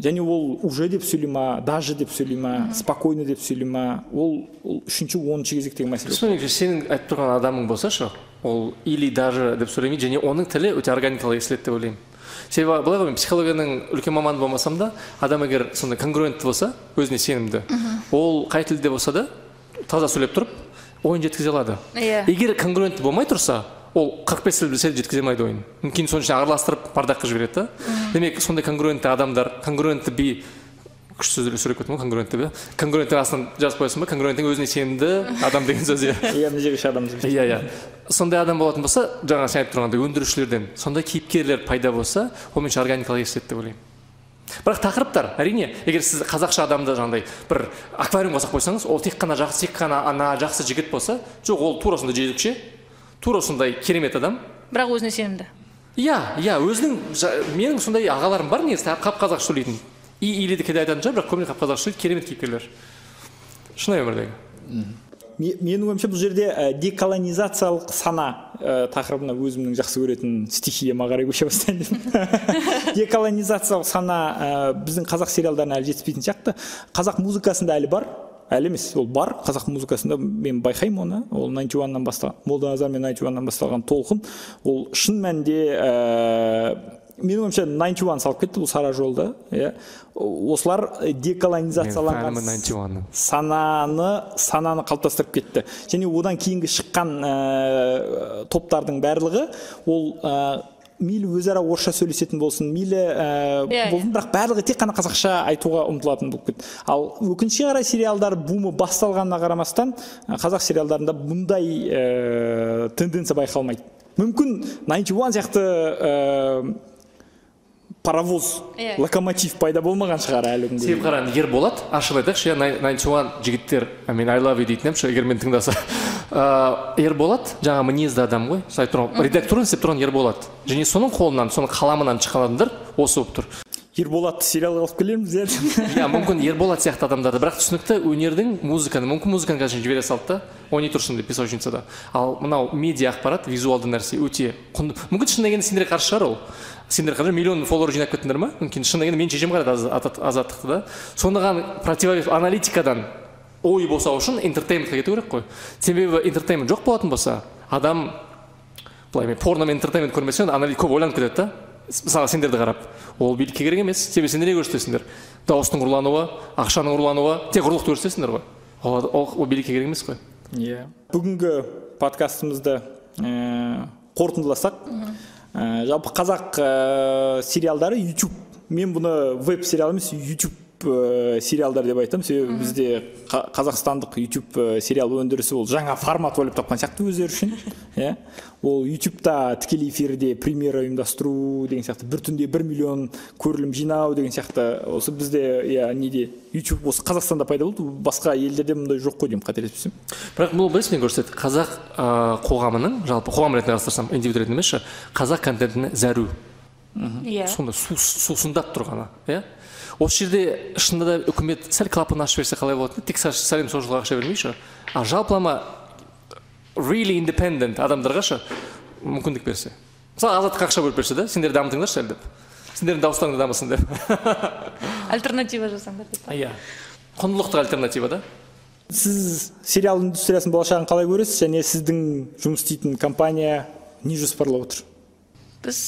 [SPEAKER 3] және ол уже деп сөйлей ма даже деп сөйлей ма спокойно деп сөйлей ма ол, ол үшінші оныншы кезектегі мәселе.
[SPEAKER 2] Сенің айтып тұрған адамың болса ше? Ол или даже деп сөйлемейді және оның тілі өте органикалық естіледі деп ойлаймын. Себебі былай ғой мен психологияның үлкен маманы болмасам да адам егер сондай конгруентті болса өзіне сенімді. Ол қай тілде болса да таза сөйлеп тұрып ойын жеткізе алады.
[SPEAKER 1] Иә.
[SPEAKER 2] егер конгруентті болмай тұрса ол қырық бес тіл білсе де жеткізе алмайды ойын. Кейін соның ішіне араластырып бардаққа жібереді да. Демек сондай конгруентті адамдар конгруентті би күшті сөздер сөйлеп кеттім ғой конгруентті би. Конгруенттің астына жазып қоясың ба? Конгруенттің өзіне сенімді адам деген сөз иә.
[SPEAKER 3] Иә мына жерге адам
[SPEAKER 2] иә иә. Сондай адам болатын болса жаңа сен айтып тұрғандай өндірушілерден сондай кейіпкерлер пайда болса ол меніңше органикалық естіледі деп ойлаймын. Бірақ тақырыптар әрине егер сіз қазақша адамды жаңағыдай бір аквариумға салып қойсаңыз ол тек қана жақсы тек қана ана жақсы жігіт болса жоқ ол тура сондай жезөкше тура сондай керемет адам.
[SPEAKER 1] Бірақ өзіне сенімді.
[SPEAKER 2] Иә иә өзінің менің сондай ағаларым бар негізі қап қазақша сөйлейтін. И или де кейде айтатын шығар бірақ көбіне қап қазақша сөйлейді керемет кейіпкерлер. Шынайы өмірдегі.
[SPEAKER 3] Ме- менің ойымша бұл жерде ә, деколонизациялық сана ә, тақырыбына өзімнің жақсы көретін стихияма қарай көше бастайын дедім *laughs* деколонизациялық сана ә, біздің қазақ сериалдарына әлі жетіспейтін сияқты. Қазақ музыкасында әлі бар. Әлі емес ол бар қазақ музыкасында. Мен байқаймын оны. Ол найнти уаннан басталған молданазар мен найнти уаннан басталған толқын. Ол шын мәнінде ә, менің ойымша найнти уан салып кетті бұл сара жолда иә. Осылар деколонизацияланған
[SPEAKER 2] фәнімін 91-ның.
[SPEAKER 3] сананы сананы қалыптастырып кетті. Және одан кейінгі шыққан ә, топтардың барлығы ол ә, мейлі өзара орысша сөйлесетін болсын мейлі ә,
[SPEAKER 1] Иә,
[SPEAKER 3] болсын. бірақ барлығы тек қана қазақша айтуға ұмтылатын болып кетті. Ал өкінішке қарай сериалдар бумы басталғанына қарамастан ә, қазақ сериалдарында бұндай ә, тенденция байқалмайды. Мүмкін 91 сияқты ә, паровоз
[SPEAKER 1] Иә.
[SPEAKER 3] локомотив пайда болмаған шығар әлі күнге
[SPEAKER 2] себебі қара ерболат ашып айтайықшы иә найнти уан жігіттер мен ай лав ю дейтін едім егер мені тыңдаса. *laughs* Ыыы ерболат жаңа мінезді адам ғой сол айтып тұрған редактураны істеп тұрған ерболат және соның қолынан соның қаламынан шыққан адамдар осы болып тұр.
[SPEAKER 3] Ерболатты сериалға алып келерміз иә. *laughs*
[SPEAKER 2] Иә мүмкін ерболат сияқты адамдарды. Бірақ түсінікті өнердің музыканы мүмкін музыканы қазір жібере салды да ойнай тұрсын деп песочницада ал мынау медиа ақпарат визуалды нәрсе өте құнды. Мүмкін шынына келгенде сендерге қарсы шығар ол. Сендер қазір миллион фолловер жинап кеттіңдер ма? Мүмкін. Шынына келгенде менің шешем қарады аз- азат- азаттықты да. Соныған противовес аналитикадан ой босау үшін интертейментке кету керек қой. Себебі интертеймент жоқ болатын болса адам былай мен порно мен интертеймент көрмесем аналит көп ойланып кетеді да. Мысалы сендерді қарап ол билікке керек емес себебі сендер не көрсетесіңдер дауыстың ұрлануы ақшаның ұрлануы тек ұрлықты көрсетесіңдер ғой. Ол, ол, ол билікке керек емес қой.
[SPEAKER 3] Иә. Бүгінгі подкастымызды ә, қорытындыласақ ә, жалпы қазақ ә, сериалдары YouTube. Мен бұны веб сериал емес YouTube. Э, сериалдар деп айтам себебі бізде қа- қазақстандық YouTube э, сериал өндірісі ол жаңа формат ойлап тапқан сияқты өздері үшін *laughs* иә. Ол ютубта тікелей эфирде премьера ұйымдастыру деген сияқты бір түнде бір миллион көрілім жинау деген сияқты. Осы бізде иә неде? YouTube осы қазақстанда пайда болды басқа елдерде мұндай жоқ қой деймін қателеспесем.
[SPEAKER 2] Бірақ бұл білесіз не көрсетеді қазақ ә, қоғамының жалпы қоғам ретінде қарастырсам индивид ретінде емес қазақ контентіне зәру.
[SPEAKER 1] Иә
[SPEAKER 2] сондай су- сусындап тұрғаны иә. Осы жерде шынында да үкімет сәл клапан ашып берсе қалай болады тек сәлем сошылға ақша бермей ше? А жалпылама really independent адамдарға ше мүмкіндік берсе? Мысалы азаттыққа ақша бөліп берсе да сендер дамытыңдаршы сәл деп. Сендердің дауыстарың да дамысын деп. *laughs*
[SPEAKER 1] Альтернатива жасаңдар деп.
[SPEAKER 2] Иә. Құндылықтық альтернатива да.
[SPEAKER 3] Сіз сериал индустриясының болашағын қалай көресіз және сіздің жұмыс істейтін компания не жоспарлап отыр?
[SPEAKER 1] Біз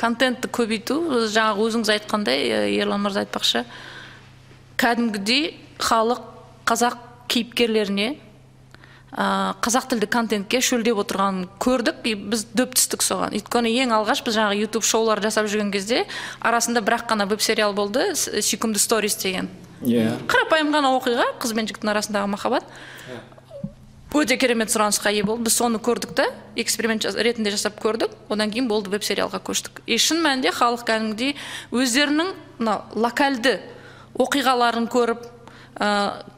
[SPEAKER 1] контентті көбейту жаңағы өзіңіз айтқандай ә, ерлан мырза айтпақшы. Кәдімгідей халық қазақ кейіпкерлеріне ә, қазақ тілді контентке шөлдеп отырғанын көрдік. И біз дөп түстік соған. Өйткені ең алғаш біз жаңағы ютуб шоулар жасап жүрген кезде арасында бір ақ қана веб сериал болды. С- сүйкімді сторис деген.
[SPEAKER 3] Иә.
[SPEAKER 1] Қарапайым ғана оқиға қыз бен жігіттің арасындағы махаббат. Өте керемет сұранысқа ие болды біз соны көрдік та эксперимент ретінде жасап көрдік одан кейін болды веб сериалға көштік и шын мәнінде халық кәдімгідей өздерінің мына локальды оқиғаларын көріп ә,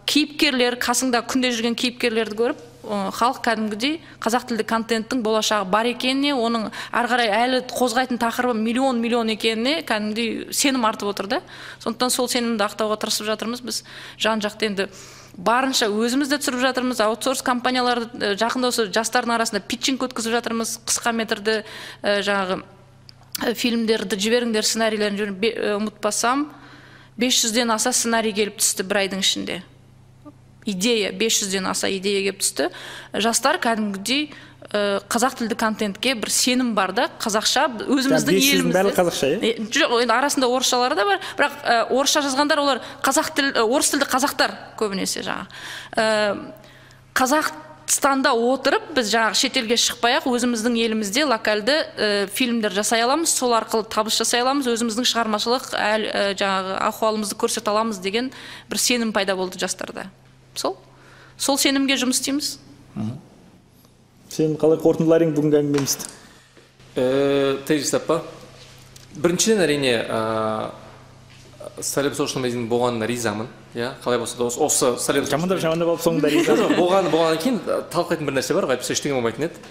[SPEAKER 1] кейіпкерлер қасыңда күнде жүрген кейіпкерлерді көріп халық кәдімгідей қазақ тілді контенттің болашағы бар екеніне оның ары қарай әлі қозғайтын тақырыбы миллион миллион екеніне кәдімгідей сенім артып отыр да. Сондықтан сол сенімді ақтауға тырысып жатырмыз біз жан жақты енді. Барынша өзіміз де түсіріп жатырмыз аутсорс компанияларды ә, жақында осы жастардың арасында питчинг өткізіп жатырмыз қысқа метрді ә, жаңағы ә, фильмдерді жіберіңдер сценарийлерін жібер- бе- ә, ұмытпасам 500-ден аса сценарий келіп түсті бір айдың ішінде. Идея 500-ден аса идея келіп түсті. Жастар кәдімгідей ә, қазақ тілді контентке бір сенім бар да қазақша. Өзіміздің
[SPEAKER 3] 500-дің
[SPEAKER 1] елімізде
[SPEAKER 3] бәрі қазақша, иә?
[SPEAKER 1] Жоқ енді арасында орысшалары да бар. Бірақ ә, орысша жазғандар олар қазақ тіл ә, орыс тілді қазақтар көбінесе жаңағы. Ә, қазақстанда отырып біз жаңағы шетелге шықпай ақ өзіміздің елімізде локальды ә, фильмдер жасай аламыз сол арқылы табыс жасай аламыз өзіміздің шығармашылық әл, ә, жаңағы ахуалымызды көрсете аламыз деген бір сенім пайда болды жастарда. Сол? Сол сенімге жұмыс істейміз.
[SPEAKER 3] Сен қалай қорытындылар едің бүгінгі әңгімемізді?
[SPEAKER 2] Э, тезистеп па біріншіден әрине ә, сәлем магазин болғанына ризамын иә? Қалай болса да осы, сәлем
[SPEAKER 3] жамандап жамандап алып соңында риза.
[SPEAKER 2] Жоқ болған болғаннан кейін ә, талқылайтын бір нәрсе бар ғой әйтпесе ештеңе болмайтын еді.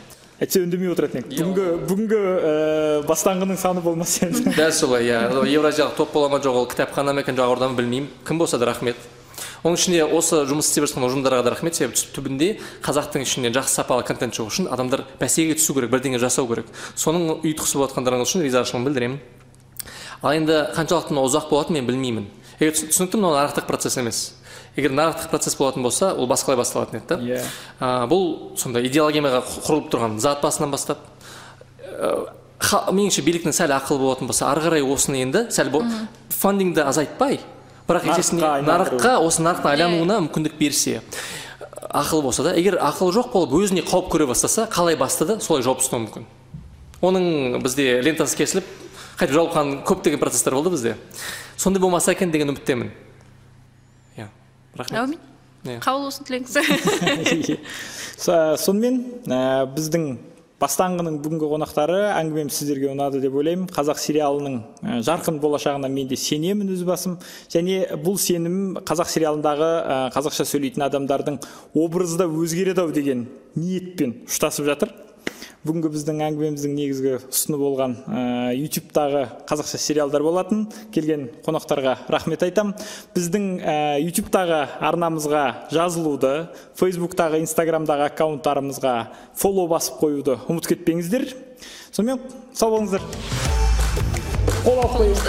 [SPEAKER 3] Әйтсе үндемей отыратын едік. Бүгінгі бүгінгі ә, бастаңғының саны болмас енді
[SPEAKER 2] дәл солай иә. Евразиялық топ бола ма жоқ ол кітапхана ма екен жағорда ма білмеймін. Кім болса да рахмет. Оның ішінде осы жұмыс істеп жатқан ұжымдарға да рахмет. Себебі түбінде қазақтың ішінен жақсы сапалы контент шығу үшін адамдар бәсекеге түсу керек бірдеңе жасау керек. Соның ұйытқысы болып жатқандарыңыз үшін ризашылығымды білдіремін. Ал енді қаншалықты мынау ұзақ болатынын мен білмеймін. Егер түсін- түсінікті мынау нарықтық процесс емес. Егер нарықтық процесс болатын болса ол басқалай басталатын еді да.
[SPEAKER 3] Иә.
[SPEAKER 2] А, бұл сондай идеологемияға құрылып тұрған зат басынан бастап. Ә, меніңше биліктің сәл ақылы болатын болса ары қарай осыны енді сәл фандингді азайтпай бірақ
[SPEAKER 3] Нарыққа
[SPEAKER 2] есесіне нарыққа осы нарықтың айлануына мүмкіндік берсе ақылы болса да егер ақылы жоқ болып өзіне қауіп көре бастаса қалай бастады солай жауып тастауы мүмкін. Оның бізде лентасы кесіліп қайтып жауылған көптеген процесстер болды бізде. Сондай болмаса екен деген үміттемін. Иә рахмет.
[SPEAKER 1] Әумин.
[SPEAKER 2] Иә.
[SPEAKER 1] қабыл болсын тілегіңіз *laughs*
[SPEAKER 3] Со- сонымен ә, біздің бастаңғының бүгінгі қонақтары әңгімем сіздерге ұнады деп ойлаймын. Қазақ сериалының жарқын болашағына мен де сенемін өз басым. Және бұл сенім қазақ сериалындағы қазақша сөйлейтін адамдардың образы да өзгереді ау деген ниетпен ұштасып жатыр. Бүгінгі біздің әңгімеміздің негізгі ұсыны болған ә, ютубтағы қазақша сериалдар болатын. Келген қонақтарға рахмет айтам. Біздің ә, ютубтағы арнамызға жазылуды фейсбуктағы инстаграмдағы аккаунттарымызға фоллоу басып қоюды ұмытып кетпеңіздер. Сонымен сау болыңыздар. Қол алып қойыңыз